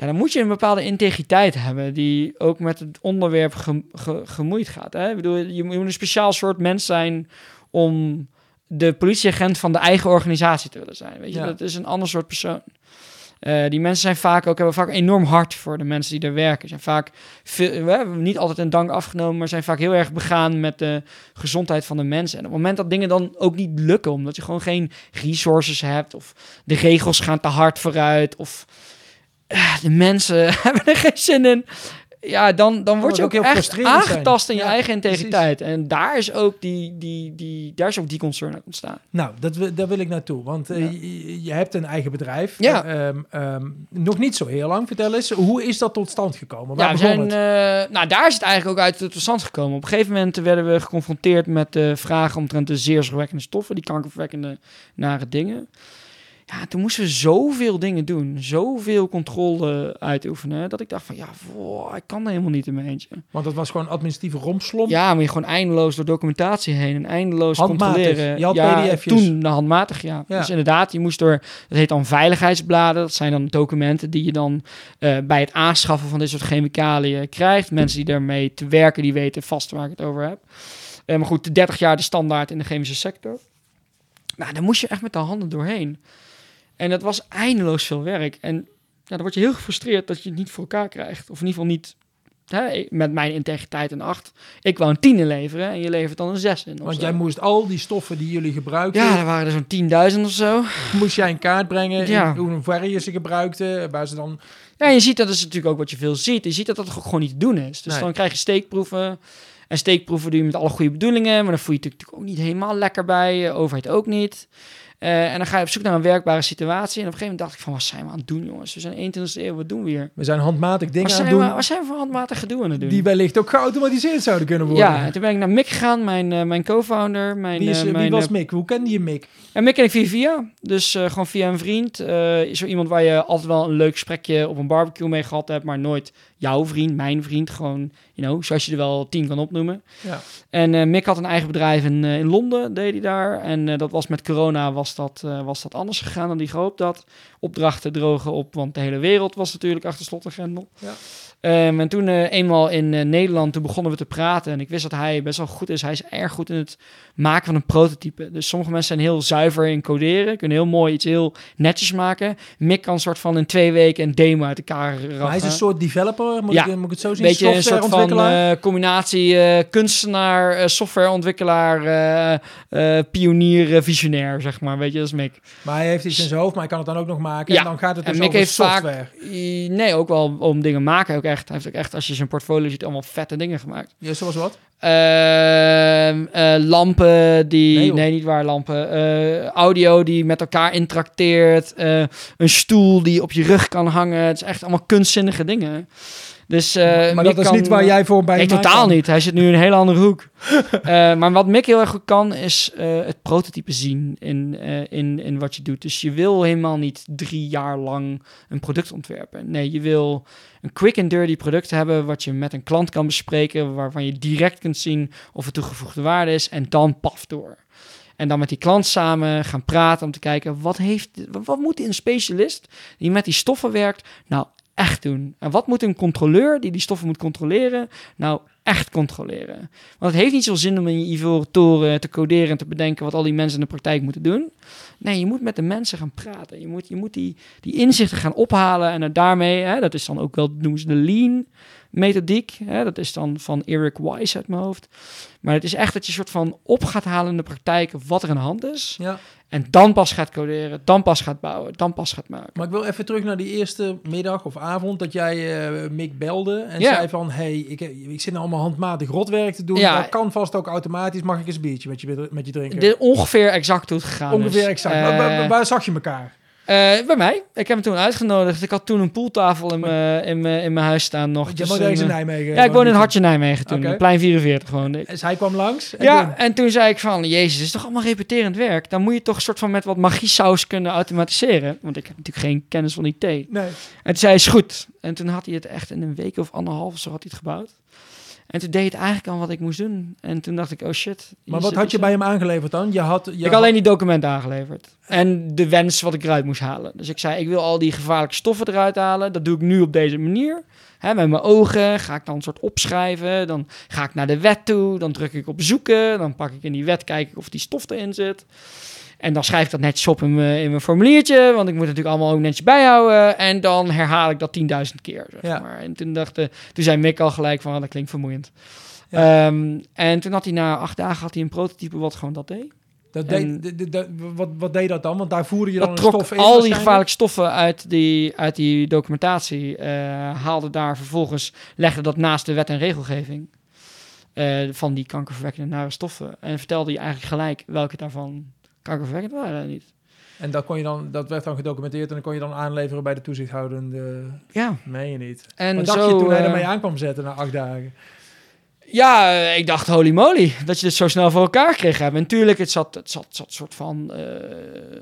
ja, dan moet je een bepaalde integriteit hebben die ook met het onderwerp gem- ge- gemoeid gaat. Hè? Ik bedoel, je, moet- een speciaal soort mens zijn om de politieagent van de eigen organisatie te willen zijn. Weet je, Ja. dat is een ander soort persoon. Eh, die mensen zijn vaak ook, hebben vaak enorm hart voor de mensen die daar werken. Zijn vaak veel, we hebben niet altijd een dank afgenomen, maar zijn vaak heel erg begaan met de gezondheid van de mensen. En op het moment dat dingen dan ook niet lukken, omdat je gewoon geen resources hebt, of de regels gaan te hard vooruit, of eh, de mensen *laughs* hebben er geen zin in. Ja, dan, dan word je ook, ook heel echt frustrerend zijn. aangetast in je Ja, eigen integriteit. En daar is ook die, die, die, daar is ook die concern uit ontstaan. Nou, dat, daar wil ik naartoe. Want eh, je, je hebt een eigen bedrijf. Ja. Eh, ehm, ehm, nog niet zo heel lang. Vertel eens, hoe is dat tot stand gekomen? Waar Ja, we zijn, eh, nou, daar is het eigenlijk ook uit tot stand gekomen. Op een gegeven moment werden we geconfronteerd met de vragen omtrent de zeer zorgwekkende stoffen, die kankerverwekkende nare dingen. Ja, toen moesten we zoveel dingen doen, zoveel controle uitoefenen, dat ik dacht van, ja, wow, ik kan dat helemaal niet in mijn eentje. Want dat was gewoon administratieve rompslomp. Ja, maar je gewoon eindeloos door documentatie heen en eindeloos Handmatig. controleren. Je had ja, toen de handmatig, ja. Ja. Dus inderdaad, je moest door, dat heet dan veiligheidsbladen. Dat zijn dan documenten die je dan eh, bij het aanschaffen van dit soort chemicaliën krijgt. Mensen die daarmee te werken, die weten vast waar ik het over heb. Eh, maar goed, 30 jaar de standaard in de chemische sector. Nou, daar moest je echt met de handen doorheen. En dat was eindeloos veel werk. En ja, dan word je heel gefrustreerd dat je het niet voor elkaar krijgt. Of in ieder geval niet hè, met mijn integriteit een 8. Ik wou een 10 inleveren en je levert dan een 6 in. Want zo. jij moest al die stoffen die jullie gebruikten, Ja, er waren er zo'n 10.000 of zo. moest jij in kaart brengen. Ja. in hoe ver je ze gebruikte. Waar ze dan... Ja, je ziet dat is natuurlijk ook wat je veel ziet. Je ziet dat dat gewoon niet te doen is. Dus Nee. dan krijg je steekproeven. En steekproeven doe je met alle goede bedoelingen. Maar dan voel je je natuurlijk ook niet helemaal lekker bij. overheid ook niet. Eh, en dan ga je op zoek naar een werkbare situatie. En op een gegeven moment dacht ik van, wat zijn we aan het doen, jongens? We zijn 21e eeuw, wat doen we hier? We zijn handmatig dingen aan het we, doen. wat zijn we voor handmatig gedoe aan het doen? Die wellicht ook geautomatiseerd zouden kunnen worden. ja, en toen ben ik naar Mick gegaan, mijn, eh, mijn co-founder. Mijn, Wie, is, eh, wie mijn, was Mick? Hoe kende je Mick? En Mick ken ik via via. Dus gewoon via een vriend. Is er iemand waar je altijd wel een leuk gesprekje op een barbecue mee gehad hebt, maar nooit jouw vriend, mijn vriend. Gewoon, you know, zoals je er wel tien kan opnoemen. Ja. En eh, Mick had een eigen bedrijf in, eh, in Londen, deed hij daar. En eh, dat was met corona was dat, was dat anders gegaan dan die gehoopt had. Opdrachten drogen op, want de hele wereld was natuurlijk achter slot en grendel. Ja. Ehm, en toen eenmaal in Nederland, toen begonnen we te praten. En ik wist dat hij best wel goed is. Hij is erg goed in het maken van een prototype. Dus sommige mensen zijn heel zuiver in coderen. Kunnen heel mooi iets heel netjes maken. Mick kan een soort van in twee weken een demo uit elkaar raffen. Maar hij is een soort developer, moet, Ja. ik, moet ik het zo zien? Beetje een soort van eh, combinatie eh, kunstenaar, eh, softwareontwikkelaar, eh, eh, pionier, eh, visionair, zeg maar. Weet je, dat is Mick. maar hij heeft iets in zijn hoofd, maar hij kan het dan ook nog maken. Ja. En dan gaat het En dus Mick over heeft software. vaak, nee, ook wel om dingen maken ook echt. Hij heeft ook echt, als je zijn portfolio ziet, allemaal vette dingen gemaakt. Ja, zoals wat? Ehm, eh, lampen die, Nee, niet waar lampen. Eh, audio die met elkaar interacteert. eh, een stoel die op je rug kan hangen. Het is echt allemaal kunstzinnige dingen. Dus, eh, maar Mick dat is kan- niet waar jij voor bij Nee, totaal kan. niet. Hij zit nu in een hele andere hoek. *laughs* Eh, maar wat Mick heel erg goed kan, is eh, het prototype zien in, eh, in, in wat je doet. Dus je wil helemaal niet drie jaar lang een product ontwerpen. Nee, je wil een quick and dirty product hebben wat je met een klant kan bespreken, waarvan je direct kunt zien of het toegevoegde waarde is en dan paf door. En dan met die klant samen gaan praten om te kijken wat, heeft, wat moet een specialist die met die stoffen werkt nou echt doen? En wat moet een controleur die die stoffen moet controleren nou echt controleren? Want het heeft niet zoveel zin om in je ivoren toren te coderen en te bedenken wat al die mensen in de praktijk moeten doen. Nee, je moet met de mensen gaan praten. Je moet, je moet die, die inzichten gaan ophalen en daarmee, hè, dat is dan ook wel, noemen ze de lean methodiek. Hè, dat is dan van Eric Wise uit mijn hoofd. Maar het is echt dat je soort van op gaat halen in de praktijk wat er aan de hand is. Ja. En dan pas gaat coderen, dan pas gaat bouwen, dan pas gaat maken. Maar ik wil even terug naar die eerste middag of avond dat jij eh, Mick belde en Ja. zei van, hey, ik, ik zit nou allemaal handmatig rotwerk te doen. Ja. Dat kan vast ook automatisch. Mag ik eens een biertje met je, met je drinken? Dit ongeveer exact hoe het gegaan is. Ongeveer exact. Eh, waar, waar- waar zag je elkaar? Eh, bij mij. Ik heb hem toen uitgenodigd. Ik had toen een pooltafel in mijn in mijn- in mijn huis staan nog. Dus je woont deze in een, eh, Nijmegen. Ja, ik woon in Hartje Nijmegen toen. Oké. Plein 44 gewoon. Dus hij kwam langs. En Ja, toen- en toen zei ik van, jezus, het is toch allemaal repeterend werk. Dan moet je toch een soort van met wat magiesaus kunnen automatiseren. Want ik heb natuurlijk geen kennis van IT. En Nee. toen zei hij, is goed. En toen had hij het echt in een week of anderhalf of zo had hij het gebouwd. En toen deed het eigenlijk al wat ik moest doen. En toen dacht ik, oh shit. Maar wat had je bij hem aangeleverd dan? Je had, je ik had alleen die documenten aangeleverd. En de wens wat ik eruit moest halen. Dus ik zei, ik wil al die gevaarlijke stoffen eruit halen. Dat doe ik nu op deze manier. Hè, met mijn ogen ga ik dan een soort opschrijven. Dan ga ik naar de wet toe. Dan druk ik op zoeken. Dan pak ik in die wet, kijk ik of die stof erin zit. En dan schrijf ik dat netjes op in mijn, in mijn formuliertje. Want ik moet het natuurlijk allemaal ook netjes bijhouden. En dan herhaal ik dat 10.000 keer. Zeg Ja. maar. En toen, dacht, de- toen zei Mick al gelijk van, ah, dat klinkt vermoeiend. Ja. Ehm, en toen had hij na acht dagen had hij een prototype wat gewoon dat deed. Dat deed, de- de- de- wat, wat deed dat dan? Want daar voerde je dan dat een trok stof in al die gevaarlijke stoffen uit die, uit die documentatie. eh, haalde daar vervolgens, legde dat naast de wet en regelgeving. eh, van die kankerverwekkende nare stoffen. En vertelde je eigenlijk gelijk welke daarvan kankerverwekkend waren en niet. En dat, kon je dan, dat werd dan gedocumenteerd en dan kon je dan aanleveren bij de toezichthoudende. Ja, Meen je niet. en Wat dacht zo, je toen hij eh, ermee aan kwam zetten na acht dagen? Ja, ik dacht holy moly, dat je dit zo snel voor elkaar kreeg hebben. En tuurlijk, het zat, het zat, het zat soort van eh,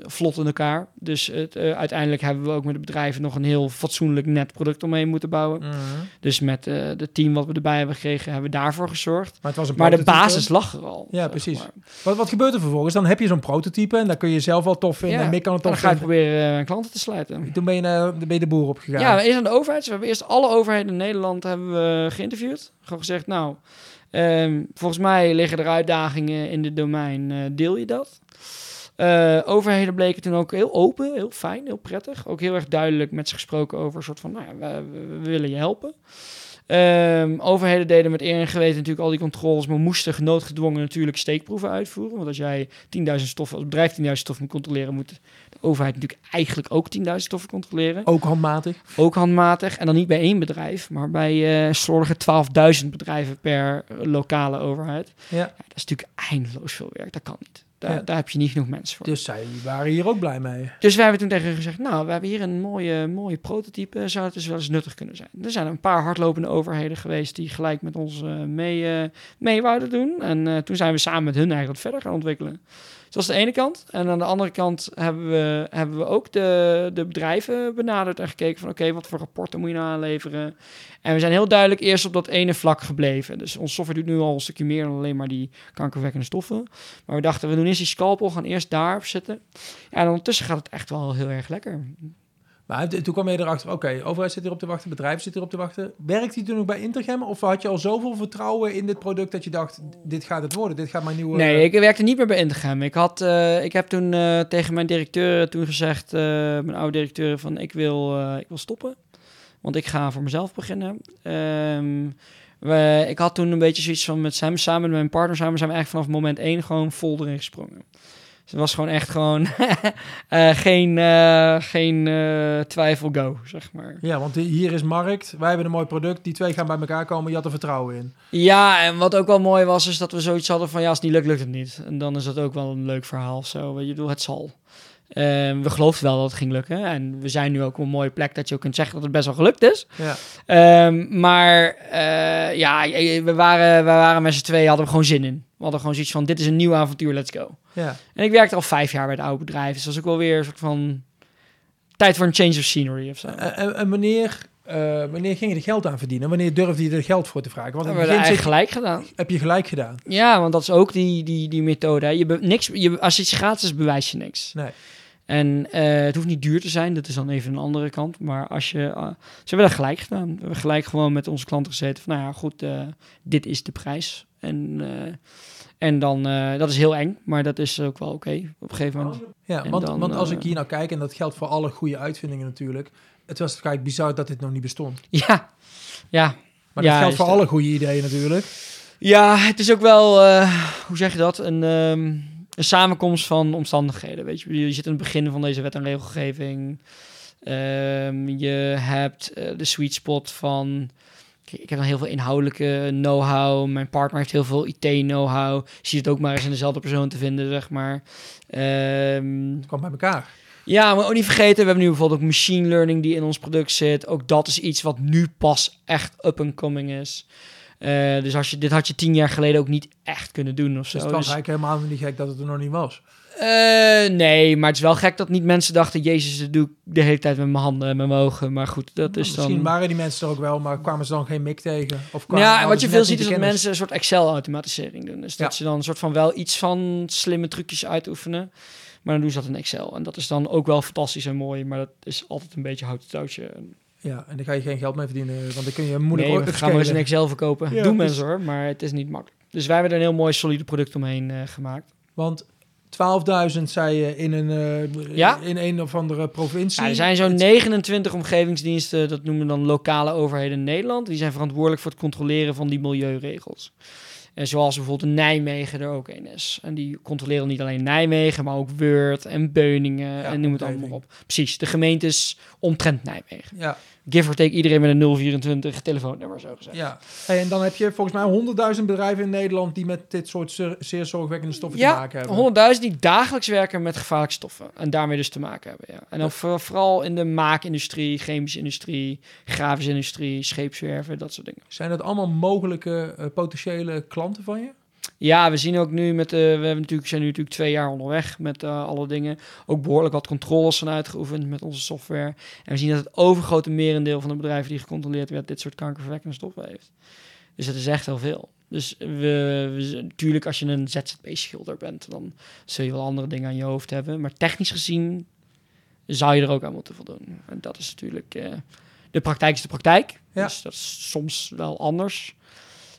vlot in elkaar. Dus het, eh, uiteindelijk hebben we ook met de bedrijven nog een heel fatsoenlijk net product omheen moeten bouwen. Mhm. Dus met eh de team wat we erbij hebben gekregen, hebben we daarvoor gezorgd. Maar het was een Maar de basis lag er al. Ja, precies. maar. Wat, wat gebeurt er vervolgens? Dan heb je zo'n prototype en daar kun je zelf wel tof vinden. Ja, en Mick kan het Dan ga vinden. proberen klanten te sluiten. Toen ben je, naar, ben je de boer opgegaan. Ja, eerst aan de overheid. Dus we hebben eerst alle overheden in Nederland hebben we geïnterviewd. Gewoon gezegd, nou, ehm, volgens mij liggen er uitdagingen in dit domein. eh, deel je dat? Eh, overheden bleken toen ook heel open, heel fijn, heel prettig. Ook heel erg duidelijk met ze gesproken over een soort van, nou we, willen je helpen. Ehm, overheden deden met eer en geweten natuurlijk al die controles, maar moesten genoodgedwongen natuurlijk steekproeven uitvoeren. Want als jij 10.000 stoffen, als bedrijf 10.000 stoffen moet controleren, moet overheid natuurlijk eigenlijk ook 10.000 stoffen controleren. Ook handmatig. Ook handmatig. En dan niet bij één bedrijf, maar bij eh slordige 12.000 bedrijven per lokale overheid. Ja. Ja, dat is natuurlijk eindeloos veel werk. Dat kan niet. Daar, Ja. daar heb je niet genoeg mensen voor. Dus zij waren hier ook blij mee. Dus wij hebben toen tegen hen gezegd, nou, we hebben hier een mooie, mooie prototype. Zou het dus wel eens nuttig kunnen zijn? Er zijn een paar hardlopende overheden geweest die gelijk met ons eh, mee, eh, mee wouden doen. En eh, toen zijn we samen met hun eigenlijk wat verder gaan ontwikkelen. Dat is de ene kant. En aan de andere kant hebben we, hebben we ook de, de bedrijven benaderd en gekeken van oké, wat voor rapporten moet je nou aanleveren? En we zijn heel duidelijk eerst op dat ene vlak gebleven. Dus onze software doet nu al een stukje meer dan alleen maar die kankerwekkende stoffen. Maar we dachten, we doen eerst die scalpel, gaan eerst daarop zitten. En ondertussen gaat het echt wel heel erg lekker. Maar toen kwam je erachter, oké, overheid zit erop te wachten, bedrijf zit erop te wachten. Werkt hij toen ook bij Intergem? Of had je al zoveel vertrouwen in dit product dat je dacht, dit gaat het worden, dit gaat mijn nieuwe... Nee, ik werkte niet meer bij Intergem. Ik, had, eh, ik heb toen eh, tegen mijn directeur toen gezegd, eh, mijn oude directeur, van ik wil, ik wil stoppen. Want ik ga voor mezelf beginnen. Ehm, ik had toen een beetje zoiets van met Sam, samen met mijn partner samen, zijn we eigenlijk vanaf moment één gewoon vol erin gesprongen. Dus het was gewoon echt gewoon *laughs* eh, geen, eh, geen eh, twijfel go, zeg maar. Ja, want hier is markt, wij hebben een mooi product, die twee gaan bij elkaar komen, je had er vertrouwen in. Ja, en wat ook wel mooi was, is dat we zoiets hadden van ja, als het niet lukt, lukt het niet. En dan is dat ook wel een leuk verhaal zo. Je, bedoel, het zal. Ehm, we geloofden wel dat het ging lukken. En we zijn nu ook op een mooie plek dat je ook kunt zeggen dat het best wel gelukt is. Ja. Ehm, maar eh, ja, we waren, we waren met z'n tweeën, hadden we gewoon zin in. We hadden gewoon zoiets van, dit is een nieuw avontuur, let's go. Ja. En ik werkte al vijf jaar bij het oude bedrijf. Dus dat was ook wel weer een soort van... Tijd voor een change of scenery of zo. En, en- en wanneer, eh, wanneer ging je er geld aan verdienen? Wanneer durfde je er geld voor te vragen? Want hebben we eigenlijk gelijk gedaan. heb je gelijk gedaan. Ja, want dat is ook die, die, die methode. hè. Je niks, je, als iets gratis is, bewijs je niks. Nee. En eh, het hoeft niet duur te zijn, dat is dan even een andere kant. Maar als je. eh, ze hebben dat gelijk gedaan. We hebben gelijk gewoon met onze klanten gezeten van, nou ja, goed, eh, dit is de prijs. En, en dan, dat is heel eng, maar dat is ook wel oké op een gegeven moment. Ja, want, dan, want als ik hier nou kijk, en dat geldt voor alle goede uitvindingen natuurlijk. Het was eigenlijk bizar dat dit nog niet bestond. *laughs* Ja, ja. Maar Ja, dat geldt voor dat. alle goede ideeën natuurlijk. Ja, het is ook wel, hoe zeg je dat? Een, ehm, een samenkomst van omstandigheden. Weet je, je zit in het begin van deze wet en regelgeving. Ehm, je hebt eh, de sweet spot van. Ik heb dan heel veel inhoudelijke know-how. Mijn partner heeft heel veel IT-know-how. Je ziet het ook maar eens in dezelfde persoon te vinden, zeg maar. Het kwam bij elkaar. Ja, maar ook niet vergeten, we hebben nu bijvoorbeeld ook machine learning die in ons product zit. Ook dat is iets wat nu pas echt up and coming is. Eh, dus als je, dit had je tien jaar geleden ook niet echt kunnen doen of zo. Dus het was Dus- eigenlijk helemaal niet gek dat het er nog niet was. Eh, nee, maar het is wel gek dat niet mensen dachten... Jezus, dat doe ik de hele tijd met mijn handen en met mijn ogen. Maar goed, dat is Misschien dan... waren die mensen er ook wel, maar kwamen ze dan geen mik tegen? Of kwamen, Ja, en wat je veel ziet is dat mensen een soort Excel-automatisering doen. Dus dat Ja. ze dan een soort van wel iets van slimme trucjes uitoefenen. Maar dan doen ze dat in Excel. En dat is dan ook wel fantastisch en mooi. Maar dat is altijd een beetje houten touwtje. Ja, en daar ga je geen geld mee verdienen, want dan kun je moeilijk Nee, ook we gaan maar eens upscalen. Excel verkopen. Ja, Doen dus- mensen hoor, maar het is niet makkelijk. Dus wij hebben er een heel mooi solide product omheen eh, gemaakt. Want 12.000 zei je in een, eh, Ja. in een of andere provincie. Ja, er zijn zo'n Het- 29 omgevingsdiensten, dat noemen we dan lokale overheden in Nederland. Die zijn verantwoordelijk voor het controleren van die milieuregels. En zoals bijvoorbeeld Nijmegen er ook een is. En die controleren niet alleen Nijmegen, maar ook Weurt en Beuningen en noem het allemaal op. Precies, de gemeentes omtrent Nijmegen. Ja, Give or take iedereen met een 024 telefoonnummer, zo gezegd. ja. Hey, en dan heb je volgens mij 100.000 bedrijven in Nederland die met dit soort zeer, zorgwekkende stoffen te Ja, maken hebben. 100.000 die dagelijks werken met gevaarlijke stoffen. En daarmee dus te maken hebben. Ja. En dan voor- vooral in de maakindustrie, chemische industrie, grafische industrie, scheepswerven, dat soort dingen. Zijn dat allemaal mogelijke eh, potentiële klanten van je? Ja, we zien ook nu met de. We hebben natuurlijk, zijn nu natuurlijk twee jaar onderweg met eh, alle dingen. Ook behoorlijk wat controles van uitgeoefend met onze software. En we zien dat het overgrote merendeel van de bedrijven die gecontroleerd werd, dit soort kankerverwekkende stoffen heeft. Dus dat is echt heel veel. Dus we, we, natuurlijk, als je een ZZP-schilder bent, dan zul je wel andere dingen aan je hoofd hebben. Maar technisch gezien zou je er ook aan moeten voldoen. En dat is natuurlijk. eh, de praktijk is de praktijk. Ja. Dus dat is soms wel anders.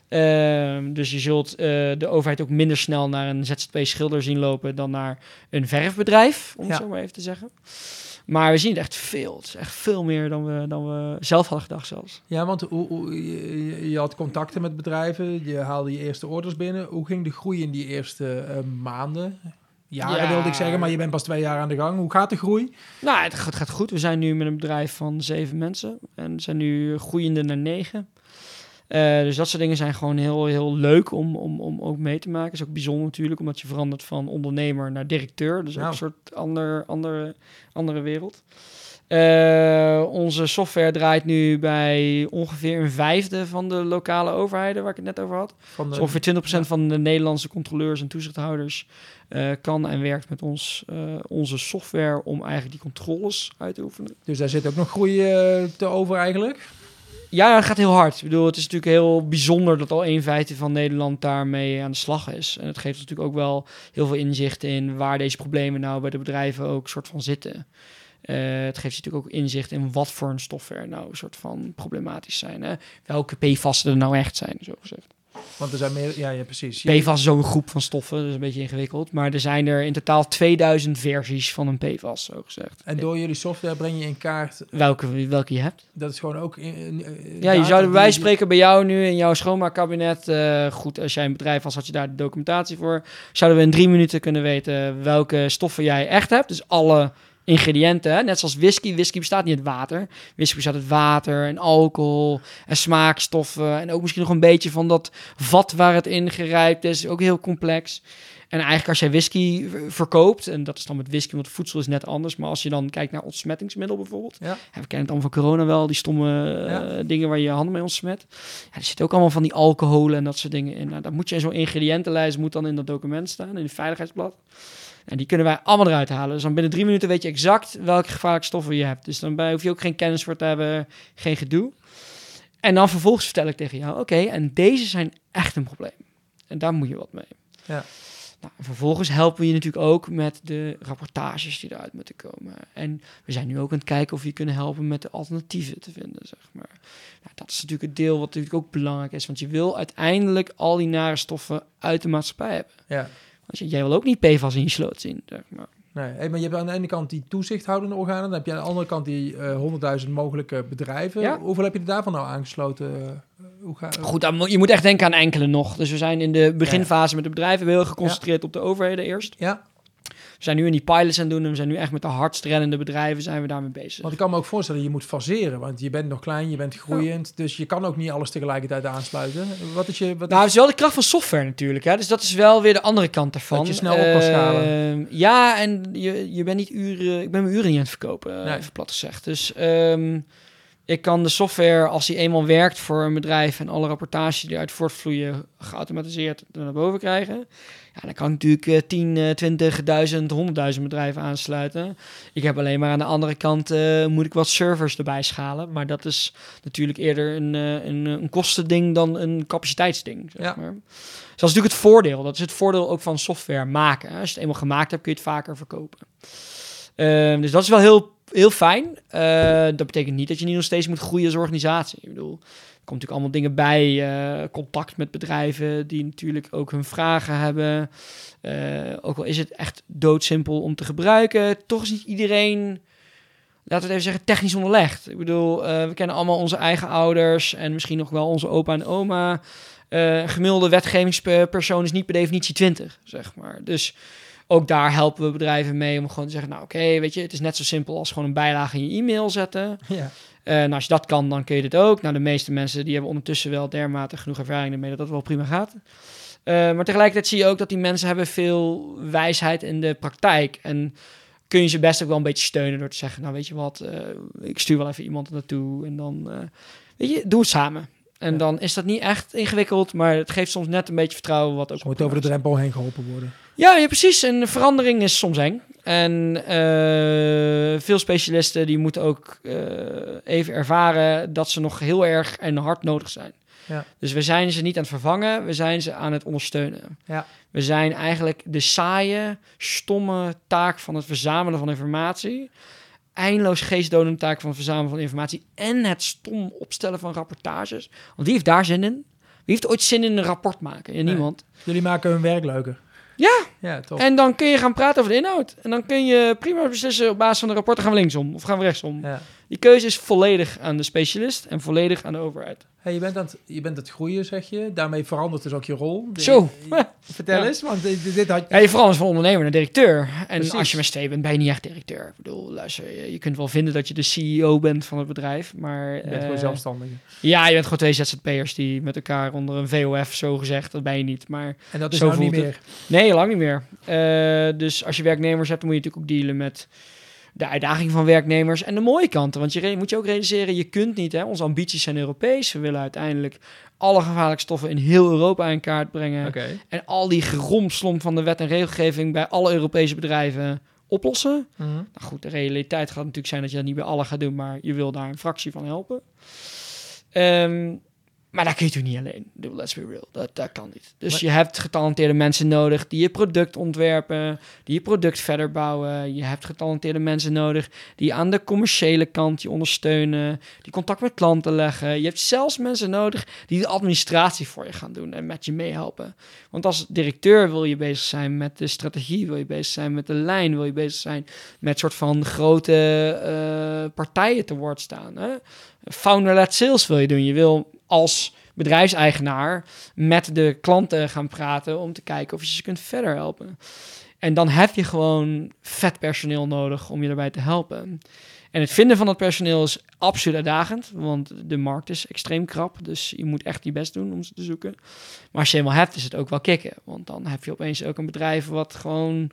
Ehm, dus je zult eh, de overheid ook minder snel naar een ZZP-schilder zien lopen dan naar een verfbedrijf, om het Ja. zo maar even te zeggen. Maar we zien het echt veel. Het is echt veel meer dan we, dan we zelf hadden gedacht zelfs. Ja, want hoe, hoe- je, had contacten met bedrijven, je haalde je eerste orders binnen. Hoe ging de groei in die eerste eh, maanden? Jaren Ja. wilde ik zeggen, maar je bent pas twee jaar aan de gang. Hoe gaat de groei? Nou, het gaat, gaat goed. We zijn nu met een bedrijf van zeven mensen en zijn nu groeiende naar negen. Eh, dus dat soort dingen zijn gewoon heel, heel leuk om, om, om ook mee te maken. is ook bijzonder natuurlijk, omdat je verandert van ondernemer naar directeur. Dus ook Ja. een soort ander, andere, andere wereld. Eh, onze software draait nu bij ongeveer een vijfde van de lokale overheden, waar ik het net over had. Van de, Dus ongeveer 20% ja. van de Nederlandse controleurs en toezichthouders eh, kan en werkt met ons, onze software om eigenlijk die controles uit te oefenen. dus daar zit ook nog groei te over eigenlijk. Ja, het gaat heel hard. Ik bedoel, het is natuurlijk heel bijzonder dat al een vijfde van Nederland daarmee aan de slag is. En het geeft natuurlijk ook wel heel veel inzicht in waar deze problemen nou bij de bedrijven ook soort van zitten. Eh, het geeft je natuurlijk ook inzicht in wat voor een stoffen er nou soort van problematisch zijn. Hè? Welke PFAS'en er nou echt zijn, zo gezegd. Want er zijn meer, ja, ja precies. PFAS is zo'n groep van stoffen, is een beetje ingewikkeld. Maar er zijn er in totaal 2000 versies van een PFAS, zo gezegd. En door jullie software breng je in kaart, Welke, welke je hebt. dat is gewoon ook... In, in- eh, Ja, je zou die- spreken bij jou nu in jouw schoonmaakkabinet... eh, goed, als jij een bedrijf was, had je daar de documentatie voor. Zouden we in drie minuten kunnen weten welke stoffen jij echt hebt. Dus alle ingrediënten, hè? net zoals whisky. Whisky bestaat niet uit water. Whisky bestaat uit water en alcohol en smaakstoffen. En ook misschien nog een beetje van dat vat waar het in gerijpt is. Ook heel complex. En eigenlijk als jij whisky verkoopt, en dat is dan met whisky, want voedsel is net anders. Maar als je dan kijkt naar ontsmettingsmiddel bijvoorbeeld. Ja. We kennen het allemaal van corona wel, die stomme eh, dingen waar je je handen mee ontsmet. Ja, er zitten ook allemaal van die alcoholen en dat soort dingen in. Nou, dat moet je in zo'n ingrediëntenlijst, moet dan in dat document staan, in het veiligheidsblad. En die kunnen wij allemaal eruit halen. Dus dan binnen drie minuten weet je exact welke gevaarlijke stoffen je hebt. Dus dan hoef je ook geen kennis voor te hebben, geen gedoe. En dan vervolgens vertel ik tegen jou, oké, en deze zijn echt een probleem. En daar moet je wat mee. Ja. Nou, en vervolgens helpen we je natuurlijk ook met de rapportages die eruit moeten komen. En we zijn nu ook aan het kijken of we je kunnen helpen met de alternatieven te vinden, zeg maar. Nou, dat is natuurlijk het deel wat natuurlijk ook belangrijk is. Want je wil uiteindelijk al die nare stoffen uit de maatschappij hebben. Ja. Je- jij wil ook niet PFAS in je sloot zien, zeg maar. Nee, hey, maar je hebt aan de ene kant die toezichthoudende organen, dan heb je aan de andere kant die eh, honderdduizend mogelijke bedrijven. Ja. Hoeveel heb je er daarvan nou aangesloten? Eh, hoe ga, Goed, je moet echt denken aan enkele nog. Dus we zijn in de beginfase met de bedrijven heel erg geconcentreerd op de overheden eerst. Ja, We zijn nu in die pilots aan het doen en we zijn nu echt met de hardst rennende bedrijven zijn we daarmee bezig. Want ik kan me ook voorstellen, je moet faseren, want je bent nog klein, je bent groeiend, dus je kan ook niet alles tegelijkertijd aansluiten. Wat is je... Wat Nou, het is wel de kracht van software natuurlijk. Hè? Dus dat is wel weer de andere kant ervan. Dat je snel op kan schalen. Ehm, ja, en je, je bent niet uren... Ik ben mijn uren niet aan het verkopen, Nee. even plat gezegd. Dus ehm, ik kan de software, als die eenmaal werkt voor een bedrijf... en alle rapportages die eruit voortvloeien geautomatiseerd er naar boven krijgen... Ja, dan kan ik natuurlijk eh, 10, eh, 20, 1000, 100.000 bedrijven aansluiten. Ik heb alleen maar aan de andere kant... eh, moet ik wat servers erbij schalen. Maar dat is natuurlijk eerder een, eh, een, een kostending dan een capaciteitsding. Zeg Ja. maar. Dus dat is natuurlijk het voordeel. Dat is het voordeel ook van software maken. Als je het eenmaal gemaakt hebt, kun je het vaker verkopen. Ehm, dus dat is wel heel, heel fijn. Eh, dat betekent niet dat je niet nog steeds moet groeien als organisatie. Ik bedoel, komt natuurlijk allemaal dingen bij. eh, contact met bedrijven die natuurlijk ook hun vragen hebben. Eh, ook al is het echt doodsimpel om te gebruiken, toch is niet iedereen, laten we het even zeggen, technisch onderlegd. Ik bedoel, eh, we kennen allemaal onze eigen ouders en misschien nog wel onze opa en oma. Gemiddelde wetgevingspersoon is niet per definitie 20, zeg maar. Dus ook daar helpen we bedrijven mee om gewoon te zeggen, nou oké, weet je, het is net zo simpel als gewoon een bijlage in je e-mail zetten. Ja. Eh, nou, als je dat kan, dan kun je dit ook. Nou, de meeste mensen die hebben ondertussen wel dermate genoeg ervaring ermee dat dat wel prima gaat. Eh, maar tegelijkertijd zie je ook dat die mensen hebben veel wijsheid in de praktijk. En kun je ze best ook wel een beetje steunen door te zeggen, nou weet je wat, eh, ik stuur wel even iemand naartoe en dan, weet je, doe het samen. En Ja. dan is dat niet echt ingewikkeld, maar het geeft soms net een beetje vertrouwen wat ook... Moet over de drempel heen geholpen worden. Ja, ja, precies. En verandering is soms eng. En eh, veel specialisten die moeten ook eh, even ervaren dat ze nog heel erg en hard nodig zijn. Ja. Dus we zijn ze niet aan het vervangen, we zijn ze aan het ondersteunen. Ja. We zijn eigenlijk de saaie, stomme taak van het verzamelen van informatie. Eindeloos geestdodende taak van het verzamelen van informatie. En het stom opstellen van rapportages. Want wie heeft daar zin in? Wie heeft ooit zin in een rapport maken? Ja, Nee. niemand. Jullie maken hun werk leuker. Ja, Ja, toch. en dan kun je gaan praten over de inhoud. En dan kun je prima beslissen op basis van de rapporten gaan we linksom of gaan we rechtsom. Ja. Die keuze is volledig aan de specialist en volledig aan de overheid. Hey, je, bent aan het, je bent het groeien, zeg je. Daarmee verandert dus ook je rol. De- Zo. *laughs* Vertel Ja. eens, want dit, dit had Ja, je verandert van ondernemer naar directeur. En Precies. als je met twee bent, ben je niet echt directeur. Ik bedoel, luister, je, je kunt wel vinden dat je de CEO bent van het bedrijf, maar... je bent eh, gewoon zelfstandig. Ja, je bent gewoon twee ZZP'ers die met elkaar onder een VOF, zo gezegd, dat ben je niet. Maar En dat is Zo nou niet meer. Nee, lang niet meer. Eh, dus als je werknemers hebt, dan moet je natuurlijk ook dealen met de uitdaging van werknemers en de mooie kanten. Want je moet je ook realiseren, je kunt niet, hè, onze ambities zijn Europees. We willen uiteindelijk alle gevaarlijke stoffen in heel Europa in kaart brengen. En al die geromslomp van de wet en regelgeving bij alle Europese bedrijven oplossen. Mhm. Nou goed, de realiteit gaat natuurlijk zijn dat je dat niet bij alle gaat doen, maar je wil daar een fractie van helpen. Ehm, maar dat kun je natuurlijk niet alleen. Let's be real. Dat, dat kan niet. Dus Maar- je hebt getalenteerde mensen nodig die je product ontwerpen, die je product verder bouwen. Je hebt getalenteerde mensen nodig die aan de commerciële kant je ondersteunen, die contact met klanten leggen. Je hebt zelfs mensen nodig die de administratie voor je gaan doen en met je meehelpen. Want als directeur wil je bezig zijn met de strategie, wil je bezig zijn met de lijn, wil je bezig zijn met soort van grote eh, partijen te woord staan. Hè? Founder-led sales wil je doen. Je wil als bedrijfseigenaar met de klanten gaan praten om te kijken of je ze kunt verder helpen. En dan heb je gewoon vet personeel nodig om je daarbij te helpen. En het vinden van dat personeel is absoluut uitdagend, want de markt is extreem krap. Dus je moet echt je best doen om ze te zoeken. Maar als je eenmaal hebt, is het ook wel kicken. Want dan heb je opeens ook een bedrijf wat gewoon,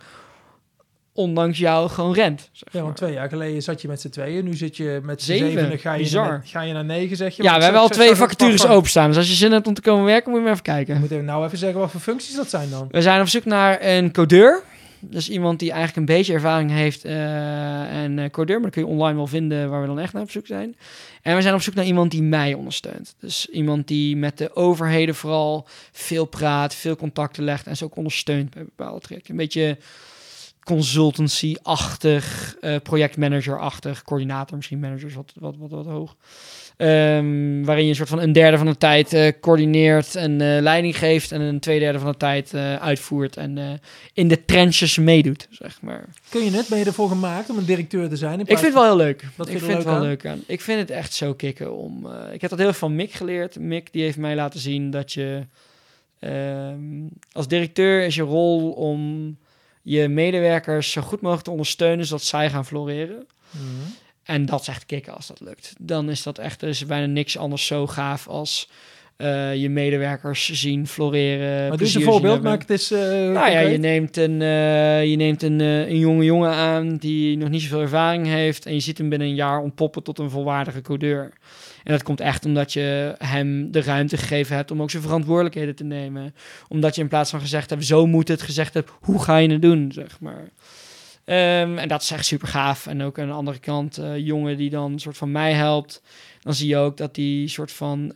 ondanks jou, gewoon rent. zeg Ja, maar. want twee jaar geleden zat je met z'n tweeën. Nu zit je met z'n Zeven. zevenen. Ga je, Bizar. naar, ga je naar negen, zeg je? Ja, we hebben al twee vacatures openstaan. Dus als je zin hebt om te komen werken, moet je maar even kijken. Moet je nou even zeggen wat voor functies dat zijn dan? We zijn op zoek naar een codeur. Dus iemand die eigenlijk een beetje ervaring heeft eh en eh, codeur. Maar dat kun je online wel vinden waar we dan echt naar op zoek zijn. En we zijn op zoek naar iemand die mij ondersteunt. Dus iemand die met de overheden vooral veel praat, veel contacten legt en ze ook ondersteunt bij bepaalde trajecten. Een beetje consultancy-achtig, eh, projectmanager-achtig, coördinator, misschien manager is wat, wat, wat, wat hoog. Ehm, waarin je een soort van een derde van de tijd eh, coördineert en eh, leiding geeft. En een twee derde van de tijd uitvoert en in de trenches meedoet, zeg maar. Kun je het? Ben je ervoor gemaakt om een directeur te zijn? in Ik vind het wel heel leuk. Wat ik vind het wel leuk leuk aan. Ik vind het echt zo kicken om. ik heb dat heel erg van Mick geleerd. Mick die heeft mij laten zien dat je ehm, als directeur is je rol om je medewerkers zo goed mogelijk te ondersteunen, zodat zij gaan floreren. Mhm. En dat is echt kicken als dat lukt. Dan is dat echt, er is bijna niks anders zo gaaf als eh, je medewerkers zien floreren. Maar doe eens een voorbeeld, maak het eens eh, Nou ja, je neemt een, eh, je neemt een, een jonge jongen aan die nog niet zoveel ervaring heeft. En je ziet hem binnen een jaar ontpoppen tot een volwaardige codeur. En dat komt echt omdat je hem de ruimte gegeven hebt om ook zijn verantwoordelijkheden te nemen. Omdat je in plaats van gezegd hebt, zo moet het, gezegd hebt, hoe ga je het doen, zeg maar. Ehm, en dat is echt super gaaf. En ook aan de andere kant, eh jongen die dan een soort van mij helpt. Dan zie je ook dat die soort van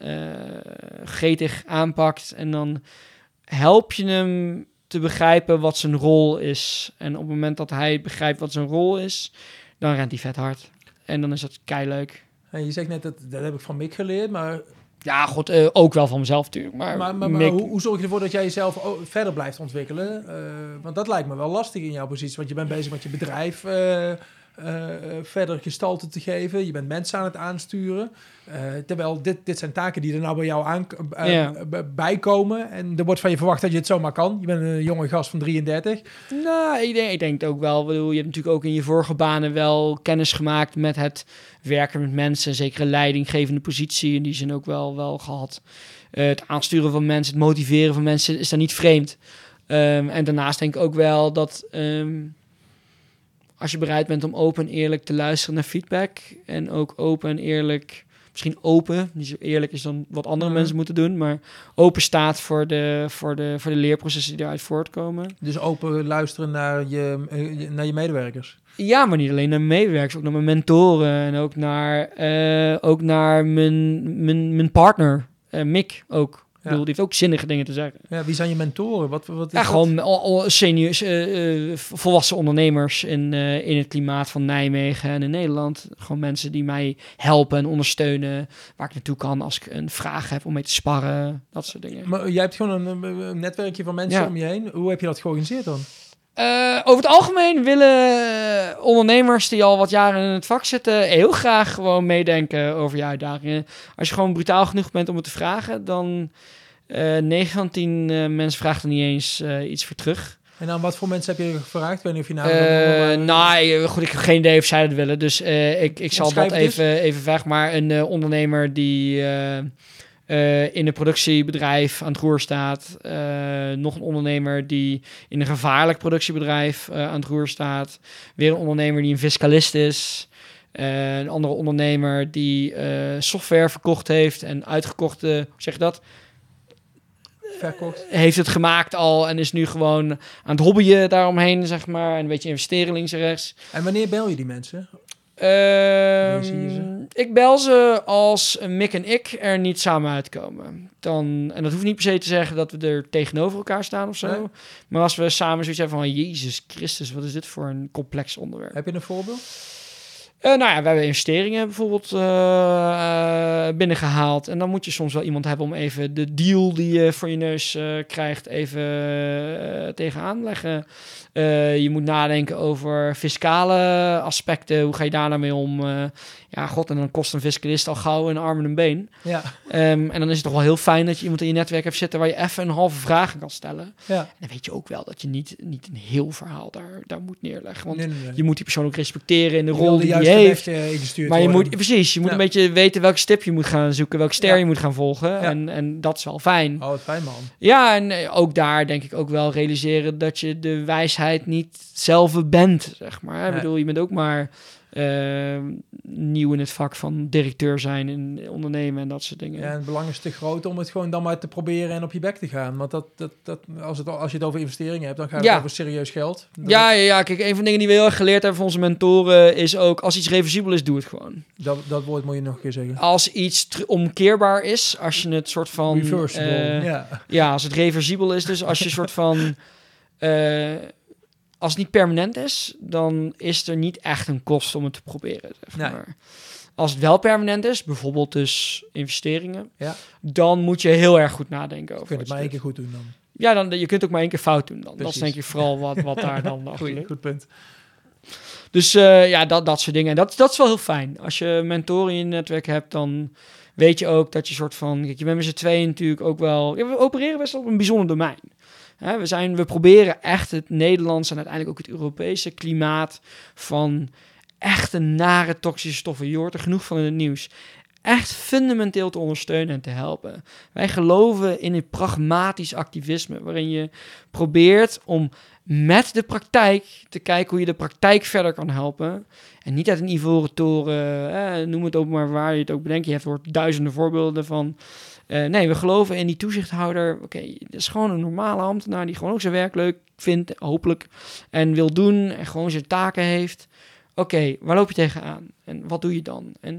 gretig aanpakt. En dan help je hem te begrijpen wat zijn rol is. En op het moment dat hij begrijpt wat zijn rol is, dan rent hij vet hard. En dan is dat kei leuk. En je zegt net, dat, dat heb ik van Mick geleerd, maar, Ja, god, eh, ook wel van mezelf natuurlijk. Maar, maar, maar, maar Mick- hoe, hoe zorg je ervoor dat jij jezelf verder blijft ontwikkelen? Eh, want dat lijkt me wel lastig in jouw positie, want je bent bezig met je bedrijf eh, verder gestalte te geven. Je bent mensen aan het aansturen. Terwijl dit, dit zijn taken die er nou bij jou aan, bij komen. En er wordt van je verwacht dat je het zomaar kan. Je bent een jonge gast van 33. Nou, ik denk, ik denk het ook wel. Ik bedoel, je hebt natuurlijk ook in je vorige banen wel kennis gemaakt met het werken met mensen. Zeker een leidinggevende positie in die zin ook wel, wel gehad. Eh, het aansturen van mensen, het motiveren van mensen is daar niet vreemd. Ehm, en daarnaast denk ik ook wel dat ehm, als je bereid bent om open en eerlijk te luisteren naar feedback en ook open en eerlijk, misschien open, niet zo eerlijk is dan wat andere Mhm. mensen moeten doen, maar open staat voor de, voor de, voor de leerprocessen die eruit voortkomen. Dus open luisteren naar je, eh, je- naar je medewerkers. Ja, maar niet alleen naar medewerkers, ook naar mijn mentoren en ook naar, eh, ook naar mijn, mijn, mijn partner, eh, Mick ook. Ik bedoel, die heeft ook zinnige dingen te zeggen. Ja, wie zijn je mentoren? Wat, wat Ja, gewoon al- seniors, eh, volwassen ondernemers in, in het klimaat van Nijmegen en in Nederland. Gewoon mensen die mij helpen en ondersteunen, waar ik naartoe kan als ik een vraag heb om mee te sparren, dat soort dingen. Maar jij hebt gewoon een, een- een netwerkje van mensen Ja. om je heen. Hoe heb je dat georganiseerd dan? Eh, over het algemeen willen ondernemers die al wat jaren in het vak zitten heel graag gewoon meedenken over je uitdagingen. Als je gewoon brutaal genoeg bent om het te vragen, dan eh 9 van 10 eh, mensen vragen er niet eens iets voor terug. En aan wat voor mensen heb je gevraagd? Ik weet niet of je nou... Eh, goed, ik heb geen idee of zij dat willen. Dus ik, ik zal dat even, even vragen. Maar een ondernemer die eh, in een productiebedrijf aan het roer staat. eh, nog een ondernemer die in een gevaarlijk productiebedrijf eh, aan het roer staat. Weer een ondernemer die een fiscalist is. een andere ondernemer die software verkocht heeft en uitgekochte, hoe zeg je dat? verkocht. heeft het gemaakt al en is nu gewoon aan het hobbyen daaromheen, zeg maar. En een beetje investeren links en rechts. En wanneer bel je die mensen? Ehm, ze? ik bel ze als Mick en ik er niet samen uitkomen. Dan, en dat hoeft niet per se te zeggen dat we er tegenover elkaar staan of zo. Nee. Maar als we samen zoiets hebben van... Jezus Christus, wat is dit voor een complex onderwerp. Heb je een voorbeeld? Eh, nou ja, we hebben investeringen bijvoorbeeld eh, eh, binnengehaald. En dan moet je soms wel iemand hebben om even de deal die je voor je neus krijgt even tegenaan leggen. Je moet nadenken over fiscale aspecten. Hoe ga je daar nou mee om? Ja, god, en dan kost een fiscalist al gauw een arm en een been. Ja. Ehm, en dan is het toch wel heel fijn dat je iemand in je netwerk hebt zitten waar je even een halve vraag kan stellen. ja. En dan weet je ook wel dat je niet, niet een heel verhaal daar, daar moet neerleggen. Want Nee, nee, nee. je moet die persoon ook respecteren in de Je rol die hij heeft. eh, ingestuurd Maar je worden. moet, precies, je moet Ja. een beetje weten welke stip je moet gaan zoeken, welke ster je moet gaan volgen. En, en dat is wel fijn. Oh, wat fijn man. Ja, en eh, ook daar denk ik ook wel realiseren dat je de wijsheid niet zelf bent, zeg maar. Ik bedoel, je bent ook maar eh, nieuw in het vak van directeur zijn en ondernemen en dat soort dingen. Ja, en het belang is te groot om het gewoon dan maar te proberen en op je bek te gaan. Want dat, dat, dat, als, het, als je het over investeringen hebt, dan gaat het Ja. over serieus geld. Ja, ja, ja, kijk, een van de dingen die we heel erg geleerd hebben van onze mentoren is ook, als iets reversibel is, doe het gewoon. Dat, dat woord moet je nog een keer zeggen. Als iets omkeerbaar is, als je het soort van... Reversible. eh, ja. Ja, als het reversibel is, dus als je een soort van. *laughs* eh, als het niet permanent is, dan is er niet echt een kost om het te proberen. Zeg Nee. maar. Als het wel permanent is, bijvoorbeeld dus investeringen, Ja. dan moet je heel erg goed nadenken Je over. kunt het wat maar je één keer goed doen dan. Ja, dan, je kunt ook maar één keer fout doen. Dan. Dat is denk ik vooral wat, wat *laughs* daar dan achter Goeie, ligt. goed punt. Dus eh, ja, dat, dat soort dingen. En dat, dat is wel heel fijn. Als je mentoren in je netwerk hebt, dan weet je ook dat je soort van... Kijk, je bent met z'n tweeën natuurlijk ook wel... Ja, we opereren best wel op een bijzonder domein. We, zijn, we proberen echt het Nederlandse en uiteindelijk ook het Europese klimaat van echte nare toxische stoffen. Je hoort er genoeg van in het nieuws. Echt fundamenteel te ondersteunen en te helpen. Wij geloven in een pragmatisch activisme, waarin je probeert om met de praktijk te kijken hoe je de praktijk verder kan helpen. En niet uit een ivoren toren, noem het ook maar waar je het ook bedenkt. Je hebt hoort duizenden voorbeelden van. Eh, nee, we geloven in die toezichthouder. Oké, dat is gewoon een normale ambtenaar die gewoon ook zijn werk leuk vindt, hopelijk. En wil doen en gewoon zijn taken heeft. Oké, waar loop je tegenaan? En wat doe je dan? En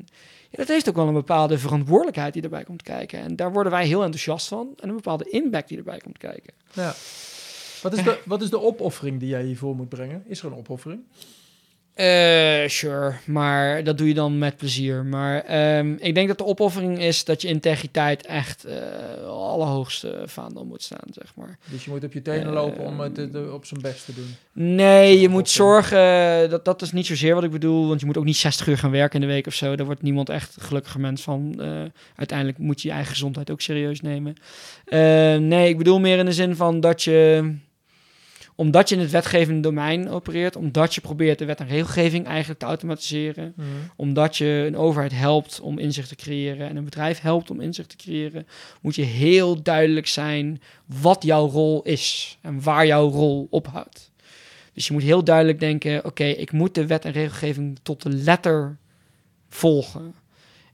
ja, dat heeft ook wel een bepaalde verantwoordelijkheid die erbij komt kijken. En daar worden wij heel enthousiast van. En een bepaalde impact die erbij komt kijken. Ja. Wat is, de, wat is de opoffering die jij hiervoor moet brengen? Is er een opoffering? Uh, sure, maar dat doe je dan met plezier. Maar um, ik denk dat de opoffering is dat je integriteit echt uh, allerhoogste vaandel moet staan, zeg maar. Dus je moet op je tenen lopen om het op zijn best te doen? Nee, je moet zorgen, dat, dat is niet zozeer wat ik bedoel, want je moet ook niet 60 uur gaan werken in de week of zo. Daar wordt niemand echt gelukkiger mens van. uiteindelijk moet je je eigen gezondheid ook serieus nemen. nee, ik bedoel meer in de zin van dat je omdat je in het wetgevende domein opereert, omdat je probeert de wet en regelgeving eigenlijk te automatiseren, Mhm. omdat je een overheid helpt om inzicht te creëren en een bedrijf helpt om inzicht te creëren, moet je heel duidelijk zijn wat jouw rol is en waar jouw rol ophoudt. Dus je moet heel duidelijk denken: oké, ik moet de wet en regelgeving tot de letter volgen.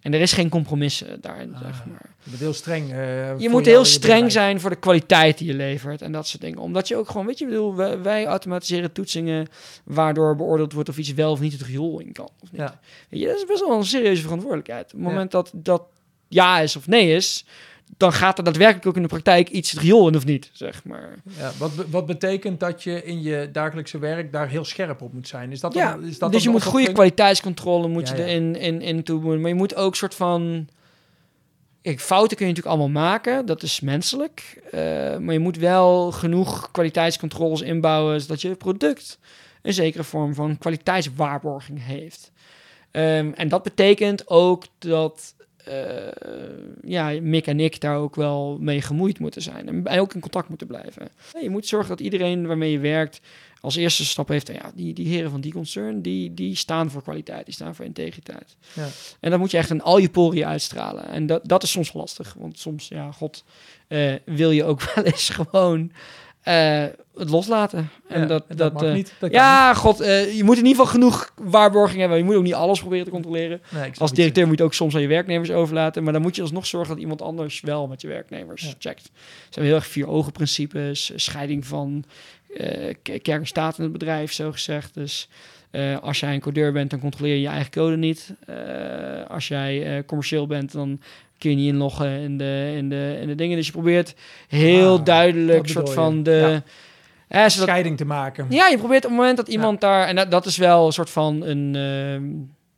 En er is geen compromissen daarin, Ah, zeg maar. Je bent heel streng. eh, Je moet heel streng bedrijf. zijn voor de kwaliteit die je levert en dat soort dingen. Omdat je ook gewoon, weet je, bedoel, wij, wij automatiseren toetsingen waardoor beoordeeld wordt of iets wel of niet het riool in kan. Of niet. Ja. Weet je, dat is best wel een serieuze verantwoordelijkheid. Op het moment dat dat ja is of nee is, dan gaat er daadwerkelijk ook in de praktijk iets het riool in of niet, zeg maar. Ja, wat, wat betekent dat je in je dagelijkse werk daar heel scherp op moet zijn? Is dat Ja, dan, is dat dus je moet de goede kwaliteitscontrole moet Ja, je erin in, in doen. Maar je moet ook soort van... Kijk, fouten kun je natuurlijk allemaal maken. Dat is menselijk. Eh, maar je moet wel genoeg kwaliteitscontroles inbouwen... zodat je product een zekere vorm van kwaliteitswaarborging heeft. Ehm, en dat betekent ook dat... eh, ja, Mick en ik daar ook wel mee gemoeid moeten zijn. En, ook in contact moeten blijven. Je moet zorgen dat iedereen waarmee je werkt als eerste stap heeft, ja, die, die heren van die concern, die, die staan voor kwaliteit, die staan voor integriteit. Ja. En dat moet je echt in al je poriën uitstralen. En dat, dat is soms lastig, want soms, ja, god, eh, wil je ook *laughs* wel eens gewoon eh, het loslaten. En Ja, dat, en dat, mag eh, niet. Dat ja, god, eh, je moet in ieder geval genoeg waarborging hebben. Je moet ook niet alles proberen te controleren. Nee, Als directeur moet je ook soms aan je werknemers overlaten. Maar dan moet je alsnog zorgen dat iemand anders wel met je werknemers Ja. checkt. Er zijn heel erg vier ogen principes. Scheiding van kerk en staat in het bedrijf, zo gezegd. Dus als jij een codeur bent, dan controleer je je eigen code niet. Als jij commercieel bent, dan kun je niet inloggen in de, in de, in de dingen. Dus je probeert heel Ah, duidelijk soort van de... Ja. Eh, zodat, Scheiding te maken. ja, je probeert op het moment dat iemand daar... En dat, dat is wel een soort van een... ehm,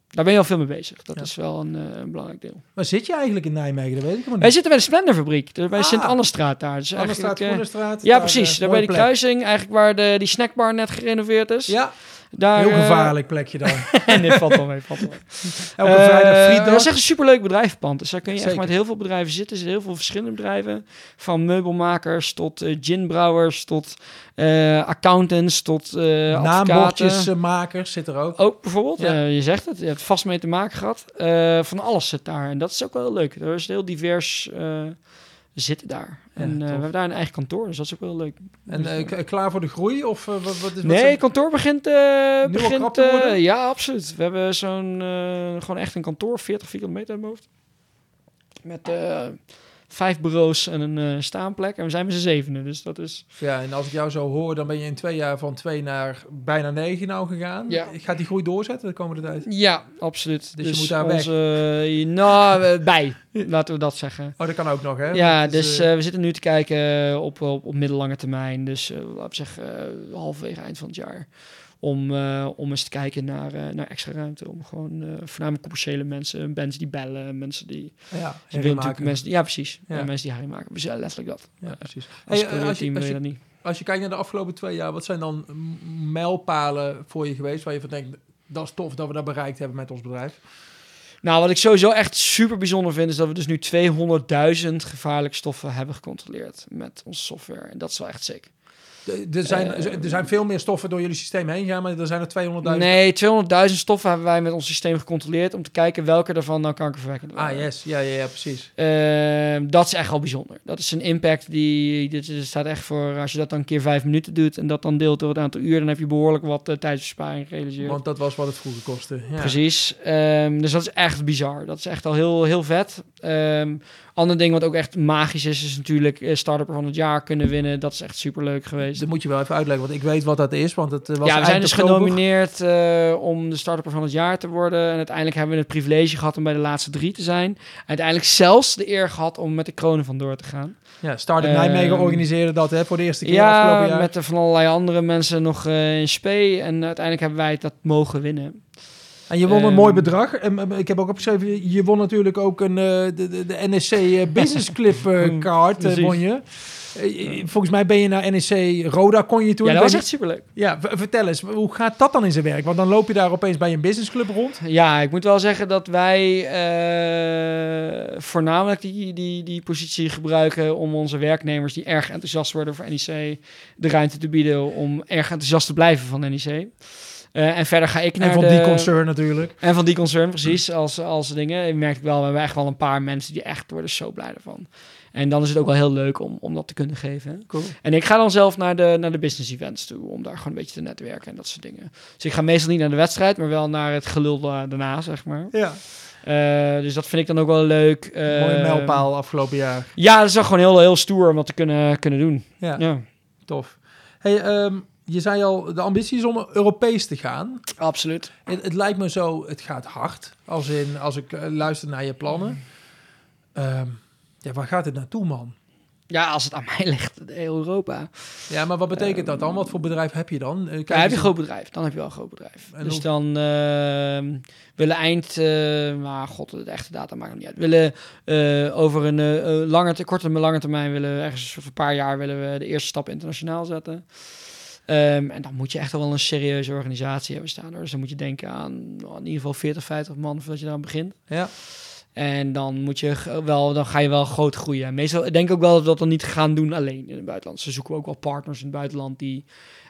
daar ben je al veel mee bezig. Dat Ja. is wel een, eh, een belangrijk deel. Waar zit je eigenlijk in Nijmegen? Dat weet ik Wij niet. zitten bij de Splenderfabriek, dus bij Ah. Sint-Annestraat daar. Dus Anderstraat, eigenlijk, eh, ja, daar, precies. eh, daar bij plek. kruising, eigenlijk waar de, die snackbar net gerenoveerd is. Ja, daar, heel eh, gevaarlijk plekje dan. *laughs* en dit valt wel mee, valt wel. Elke Eh, vrijdag. Dat is echt een superleuk bedrijvenpand. Dus daar kun je Zeker. echt met heel veel bedrijven zitten. Er zitten heel veel verschillende bedrijven. Van meubelmakers tot eh, ginbrouwers, tot accountants, tot. Naambordjesmakers zit er ook. Ook bijvoorbeeld, Ja. je zegt het, je hebt vast mee te maken gehad. Eh, van alles zit daar. En dat is ook wel heel leuk. Er is heel divers zitten daar. Ja, en eh, we hebben daar een eigen kantoor, dus dat is ook wel leuk. En Dus, eh, eh, klaar voor de groei? Of eh, wat, wat is Nee, zijn- kantoor begint, begint ja, absoluut. We hebben zo'n, gewoon echt een kantoor, 40 vierkante meter in mijn hoofd. Met vijf bureaus en een eh, staanplek. En we zijn met z'n zevenen, dus dat is... Ja, en als ik jou zo hoor, dan ben je in twee jaar van twee naar bijna negen nou gegaan. Ja. Gaat die groei doorzetten de komende tijd? Ja, absoluut. Dus je moet daar weg. onze, Nou, eh, bij, *laughs* laten we dat zeggen. Oh, dat kan ook nog, hè? Ja, Dat dus eh, we zitten nu te kijken op, op, op middellange termijn. Dus eh laten we zeggen halverwege eind van het jaar. Om, eh, om eens te kijken naar, eh, naar extra ruimte. Om gewoon eh, voornamelijk commerciële mensen, mensen die bellen, mensen die... ja, natuurlijk maken. mensen, die- ja, precies. Ja. Mensen die herrie maken. Letterlijk dat. Ja, precies. Als Hey, als, je, als, je je, dat niet. als je kijkt naar de afgelopen twee jaar, wat zijn dan mijlpalen voor je geweest waar je van denkt, dat is tof dat we dat bereikt hebben met ons bedrijf? Nou, wat ik sowieso echt super bijzonder vind, is dat we dus nu 200.000 gevaarlijke stoffen hebben gecontroleerd met onze software. En dat is wel echt sick. Er zijn, er zijn veel meer stoffen door jullie systeem heen gaan, maar er zijn er 200.000. Nee, 200.000 stoffen hebben wij met ons systeem gecontroleerd om te kijken welke ervan nou kankerverwekkend waren. Ah, yes. Ja, ja, ja, precies. Ehm, dat is echt wel bijzonder. Dat is een impact die, dit is- staat echt voor, als je dat dan een keer vijf minuten doet en dat dan deelt door het aantal uur, dan heb je behoorlijk wat uh, tijdsbesparing gerealiseerd. Want dat was wat het vroeger kostte. Ja. Precies. Ehm, dus dat is echt bizar. Dat is echt al heel, heel vet. Ehm ander ding wat ook echt magisch is, is natuurlijk eh, Startup van het jaar kunnen winnen. Dat is echt super leuk geweest. Dat moet je wel even uitleggen, want ik weet wat dat is. Want het eh, was ja, we zijn dus oktober. genomineerd eh, om de Startup van het jaar te worden. En uiteindelijk hebben we het privilege gehad om bij de laatste drie te zijn. Uiteindelijk zelfs de eer gehad om met de kronen vandoor te gaan. Ja, Startup Ehm, Nijmegen organiseerde dat hè, voor de eerste keer afgelopen Ja, jaar. met van allerlei andere mensen nog in spe. En uiteindelijk hebben wij dat mogen winnen. En je won een Ehm, mooi bedrag. En, ik heb ook opgeschreven, je won natuurlijk ook een, eh, de, de, de NSC eh, *laughs* Business Clip Mm, card. eh, won je. Volgens mij ben je naar NEC Roda kon je toen. ja, dat was je- echt superleuk. Ja, vertel eens, hoe gaat dat dan in zijn werk? Want dan loop je daar opeens bij een businessclub rond. Ja, ik moet wel zeggen dat wij voornamelijk die, die, die positie gebruiken om onze werknemers die erg enthousiast worden voor NEC de ruimte te bieden om erg enthousiast te blijven van NEC. Eh, en verder ga ik naar En van de... die concern natuurlijk. En van die concern, precies, als, als dingen. Ik merk ik wel, we hebben echt wel een paar mensen die echt worden zo blij ervan. En dan is het ook wel heel leuk om, om dat te kunnen geven. Cool. En ik ga dan zelf naar de, naar de business events toe, om daar gewoon een beetje te netwerken en dat soort dingen. Dus ik ga meestal niet naar de wedstrijd, maar wel naar het gelul da- daarna, zeg maar. Ja, Eh, dus dat vind ik dan ook wel leuk. Eh, mooie mijlpaal afgelopen jaar. Ja, dat is wel gewoon heel, heel stoer om dat te kunnen, kunnen doen. Ja, Ja, tof. Hey, ehm, je zei al, de ambitie is om Europees te gaan. absoluut. Het, het lijkt me zo, het gaat hard. Als, in, als ik eh, luister naar je plannen. Ehm, ja, waar gaat het naartoe, man? Ja, als het aan mij *laughs* ligt, heel Europa. Ja, maar wat betekent dat dan? Wat voor bedrijf heb je dan? Eh, kijk Ja, heb je een groot bedrijf, dan heb je wel een groot bedrijf. En dus hoe- dan ehm, willen eind, eh maar god, de echte data maakt niet uit. Willen over een lange, te- korte en lange termijn willen we ergens over een paar jaar willen we de eerste stap internationaal zetten. Ehm, en dan moet je echt wel een serieuze organisatie hebben staan. Hoor. Dus dan moet je denken aan nou, in ieder geval 40, 50 man voordat je daar begint. Ja, En dan moet je wel, dan ga je wel groot groeien. En Meestal ik denk ook wel dat we dat dan niet gaan doen alleen in het buitenland. Ze zoeken ook wel partners in het buitenland die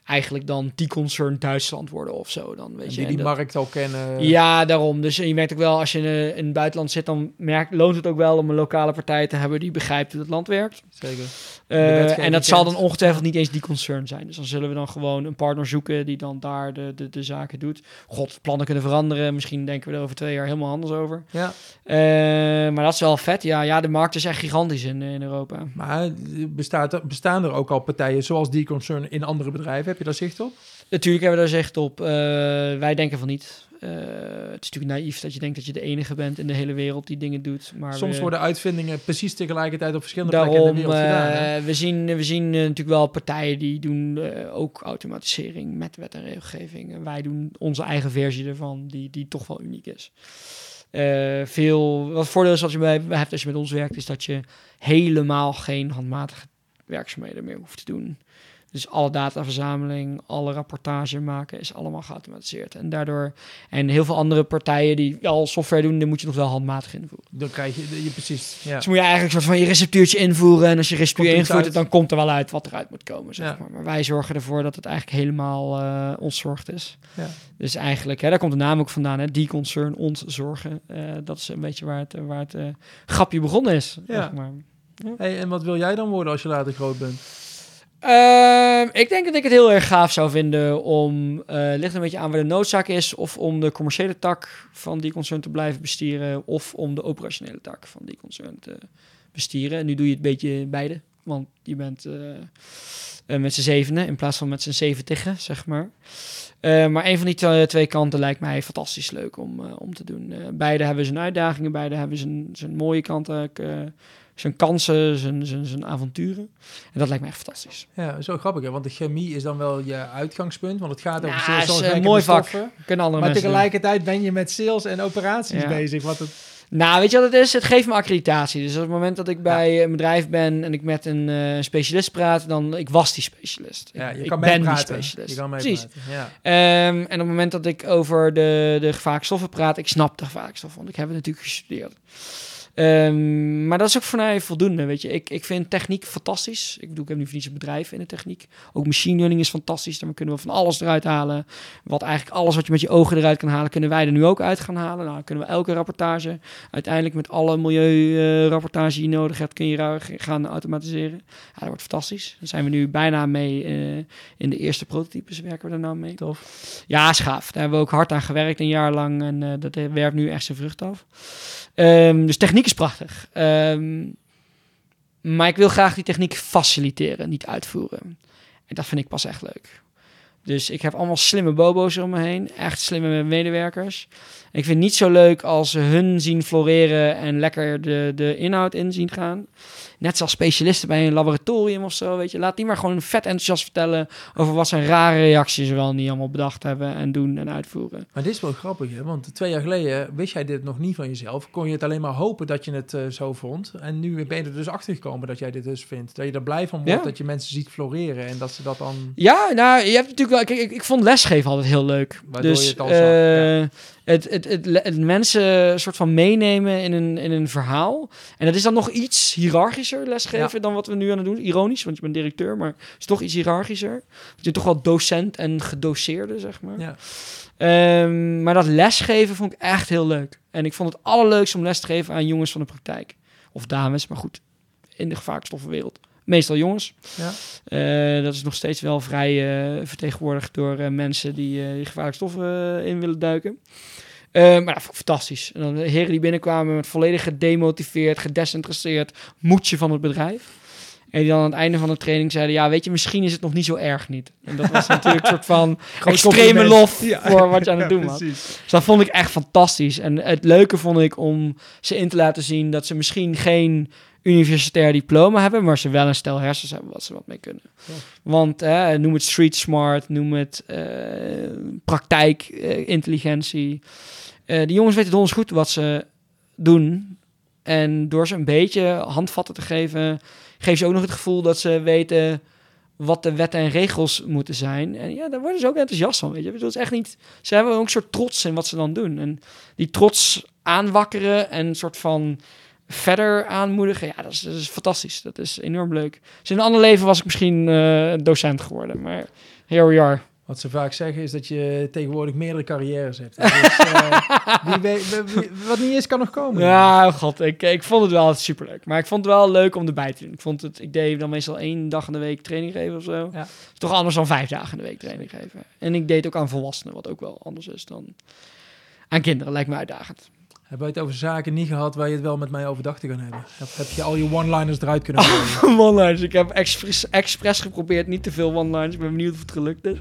eigenlijk dan die concern Duitsland worden of zo. Dan weet en je. die die dat- markt al kennen. ja, daarom. Dus je merkt ook wel, als je in, eh, in het buitenland zit, dan merkt, loont het ook wel om een lokale partij te hebben die begrijpt hoe het land werkt. Zeker. Eh, en dat zal dan ongetwijfeld niet eens die concern zijn. Dus dan zullen we dan gewoon een partner zoeken die dan daar de, de, de zaken doet. God, plannen kunnen veranderen. Misschien denken we er over twee jaar helemaal anders over. Ja, Eh, maar dat is wel vet. Ja, ja, de markt is echt gigantisch in, in Europa. maar eh, bestaat er, bestaan er ook al partijen zoals die concern in andere bedrijven? Heb je daar zicht op? Natuurlijk hebben we daar zicht op. Eh, wij denken van niet. Eh, het is natuurlijk naïef dat je denkt dat je de enige bent in de hele wereld die dingen doet. Maar Soms we- worden uitvindingen precies tegelijkertijd op verschillende plekken in de wereld gedaan. hè? eh, we zien, we zien natuurlijk wel partijen die doen ook automatisering met wet en regelgeving. En wij doen onze eigen versie ervan, die, die toch wel uniek is. Eh, veel, wat voordeel is wat je bij, hebt als je met ons werkt, is dat je helemaal geen handmatige werkzaamheden meer hoeft te doen. Dus alle dataverzameling, alle rapportage maken is allemaal geautomatiseerd. En daardoor, en heel veel andere partijen die al software doen, daar moet je nog wel handmatig invoeren. Dan krijg je, je precies. Ja. Dus moet je eigenlijk soort van je receptuurtje invoeren. En als je receptuur er uit? dan komt er wel uit wat eruit moet komen. Zeg Ja. maar. maar wij zorgen ervoor dat het eigenlijk helemaal eh ontzorgd is. Ja. Dus eigenlijk, hè, daar komt de naam ook vandaan. Hè, die concern ontzorgen. Eh dat is een beetje waar het, eh, waar het eh, grapje begonnen is. Ja. Zeg maar. Hey, en wat wil jij dan worden als je later groot bent? Ehm, ik denk dat ik het heel erg gaaf zou vinden om, eh ligt een beetje aan waar de noodzaak is, of om de commerciële tak van die concern te blijven bestieren, of om de operationele tak van die concern te bestieren. En nu doe je het beetje beide, want je bent eh, eh, met z'n zevenen in plaats van met z'n zeventigen, zeg maar. Maar een van die twe- twee kanten lijkt mij fantastisch leuk om, om te doen. Beide hebben zijn uitdagingen, beide hebben zijn, zijn mooie kanten, zijn kansen, zijn, zijn, zijn avonturen. En dat lijkt mij echt fantastisch. Ja, zo grappig hè, want de chemie is dan wel je uitgangspunt, want het gaat over Ja, zeer is een mooi vak. stoffen. Kunnen andere Maar tegelijkertijd ben je met sales en operaties Ja. bezig. Wat het, Nou, weet je wat het is? Het geeft me accreditatie. Dus op het moment dat ik bij een bedrijf ben en ik met een eh, specialist praat, dan ik was die specialist. ja, je ik kan ben die specialist. Je kan Precies. meepraten. Ja. Ehm, en op het moment dat ik over de, de gevaarlijke stoffen praat, ik snap de gevaarlijke stoffen, want ik heb het natuurlijk gestudeerd. Ehm, maar dat is ook voor mij voldoende, weet je. Ik, ik vind techniek fantastisch. Ik, bedoel, ik heb nu voor niets een bedrijf in de techniek. Ook machine learning is fantastisch. Daar kunnen we van alles eruit halen. Wat eigenlijk alles wat je met je ogen eruit kan halen, kunnen wij er nu ook uit gaan halen. Nou, dan kunnen we elke rapportage uiteindelijk met alle milieurapportage die je nodig hebt, kun je gaan automatiseren. Ja, dat wordt fantastisch. Daar zijn we nu bijna mee uh, in de eerste prototypes werken we er nou mee. Tof. Ja, schaaf. Daar hebben we ook hard aan gewerkt een jaar lang en uh, dat werpt nu echt zijn vrucht af. Um, dus techniek prachtig. Um, maar ik wil graag die techniek faciliteren, niet uitvoeren. En dat vind ik pas echt leuk. Dus ik heb allemaal slimme bobo's om me heen. Echt slimme medewerkers. Ik vind het niet zo leuk als ze hun zien floreren en lekker de, de inhoud in zien gaan. Net zoals specialisten bij een laboratorium of zo, weet je. Laat die maar gewoon vet enthousiast vertellen over wat zijn rare reacties wel niet allemaal bedacht hebben en doen en uitvoeren. Maar dit is wel grappig, hè? Want twee jaar geleden wist jij dit nog niet van jezelf. Kon je het alleen maar hopen dat je het uh, zo vond. En nu ben je er dus achter gekomen dat jij dit dus vindt. Dat je er blij van wordt, ja. dat je mensen ziet floreren en dat ze dat dan... Ja, nou, je hebt natuurlijk wel... Kijk, ik, ik vond lesgeven altijd heel leuk. Waardoor dus, je het al zag, uh, ja het, het, het, het, mensen soort van meenemen in een, in een verhaal. En dat is dan nog iets hiërarchischer lesgeven ja. dan wat we nu aan het doen. Ironisch, want je bent directeur, maar het is toch iets hiërarchischer. Je bent toch wel docent en gedoseerde, zeg maar. Ja. Um, maar dat lesgeven vond ik echt heel leuk. En ik vond het allerleukst om les te geven aan jongens van de praktijk. Of dames, maar goed, in de gevaarstoffenwereld. Meestal jongens. Ja. Uh, dat is nog steeds wel vrij uh, vertegenwoordigd door uh, mensen die, die gevaarlijke stoffen in willen duiken. maar dat vond ik fantastisch. En dan de heren die binnenkwamen met volledig gedemotiveerd, gedesinteresseerd, moedje van het bedrijf. En die dan aan het einde van de training zeiden: Ja, weet je, misschien is het nog niet zo erg niet. En dat was natuurlijk een soort van *laughs* extreme lof ja. voor wat je aan het doen was. Dus dat vond ik echt fantastisch. En het leuke vond ik om ze in te laten zien dat ze misschien geen universitair diploma hebben, maar ze wel een stel hersens hebben wat ze wat mee kunnen. Ja. Want eh, noem het street smart, noem het uh, praktijk, uh, intelligentie. die jongens weten donders goed wat ze doen. En door ze een beetje handvatten te geven, geven ze ook nog het gevoel dat ze weten wat de wetten en regels moeten zijn. En ja, daar worden ze ook enthousiast van, weet je. Dat is echt niet... Ze hebben ook een soort trots in wat ze dan doen. En die trots aanwakkeren en een soort van verder aanmoedigen. Ja, dat is, dat is fantastisch. Dat is enorm leuk. Dus in een ander leven was ik misschien uh, docent geworden, maar here we are. Wat ze vaak zeggen is dat je tegenwoordig meerdere carrières hebt. Dus, uh, *laughs* wie weet, wie, wat niet is, kan nog komen. Ja, oh god, ik, ik vond het wel superleuk. Maar ik vond het wel leuk om erbij te doen. Ik, vond het, ik deed dan meestal één dag in de week training geven of zo. Ja. Toch anders dan vijf dagen in de week training geven. En ik deed ook aan volwassenen, wat ook wel anders is dan aan kinderen. Lijkt me uitdagend. Hebben we het over zaken niet gehad waar je het wel met mij over dacht te gaan hebben? Heb, heb je al je one-liners eruit kunnen *laughs* gooien? one-liners. Ik heb expres, expres geprobeerd niet te veel one-liners. Ik ben benieuwd of het gelukt is.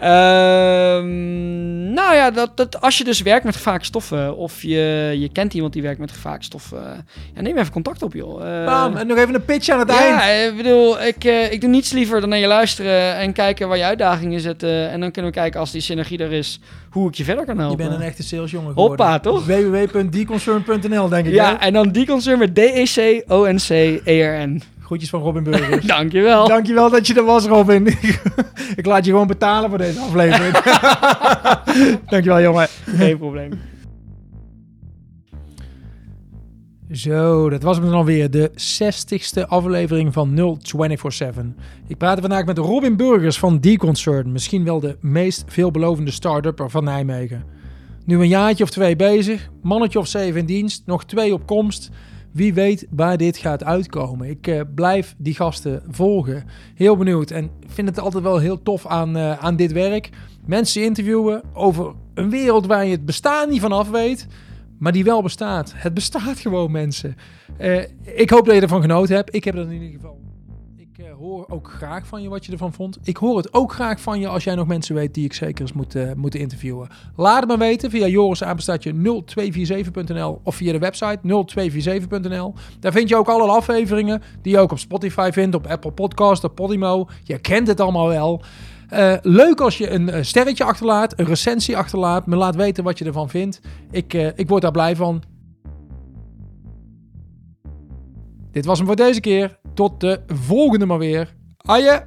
Um, nou ja, dat, dat, als je dus werkt met gevaarlijke stoffen of je, je kent iemand die werkt met gevaarlijke stoffen, ja, neem even contact op, joh. Uh, Bam, en nog even een pitch aan het eind. Ja, ik bedoel, ik, uh, ik doe niets liever dan naar je luisteren en kijken waar je uitdagingen zitten. En dan kunnen we kijken als die synergie er is, hoe ik je verder kan helpen. Je bent een echte salesjongen geworden. Hoppa, toch? www.deconcern.nl, denk ik. Ja, hè? en dan Deconcern met D-E-C-O-N-C-E-R-N. Groetjes van Robin Burgers. *laughs* Dankjewel. Dankjewel dat je er was, Robin. *laughs* ik laat je gewoon betalen voor deze aflevering. *laughs* Dankjewel, jongen. Geen probleem. Zo, dat was hem dan alweer. De 60ste aflevering van 0247. Ik praat vandaag met Robin Burgers van D-Concern. Misschien wel de meest veelbelovende start-upper van Nijmegen. Nu een jaartje of twee bezig. Mannetje of zeven in dienst. Nog twee op komst. Wie weet waar dit gaat uitkomen. Ik uh, blijf die gasten volgen. Heel benieuwd. En vind het altijd wel heel tof aan, uh, aan dit werk. Mensen interviewen over een wereld waar je het bestaan niet vanaf weet. Maar die wel bestaat. Het bestaat gewoon, mensen. Uh, ik hoop dat je ervan genoten hebt. Ik heb er in ieder geval. Hoor ook graag van je wat je ervan vond. Ik hoor het ook graag van je als jij nog mensen weet die ik zeker eens moet uh, moeten interviewen. Laat het me weten via jorisapenstaatje 0247.nl of via de website 0247.nl. Daar vind je ook alle afleveringen die je ook op Spotify vindt, op Apple Podcast, op Podimo. Je kent het allemaal wel. Uh, leuk als je een uh, sterretje achterlaat, een recensie achterlaat, me laat weten wat je ervan vindt. Ik, ik word daar blij van. Dit was hem voor deze keer. Tot de volgende maar weer. Aje!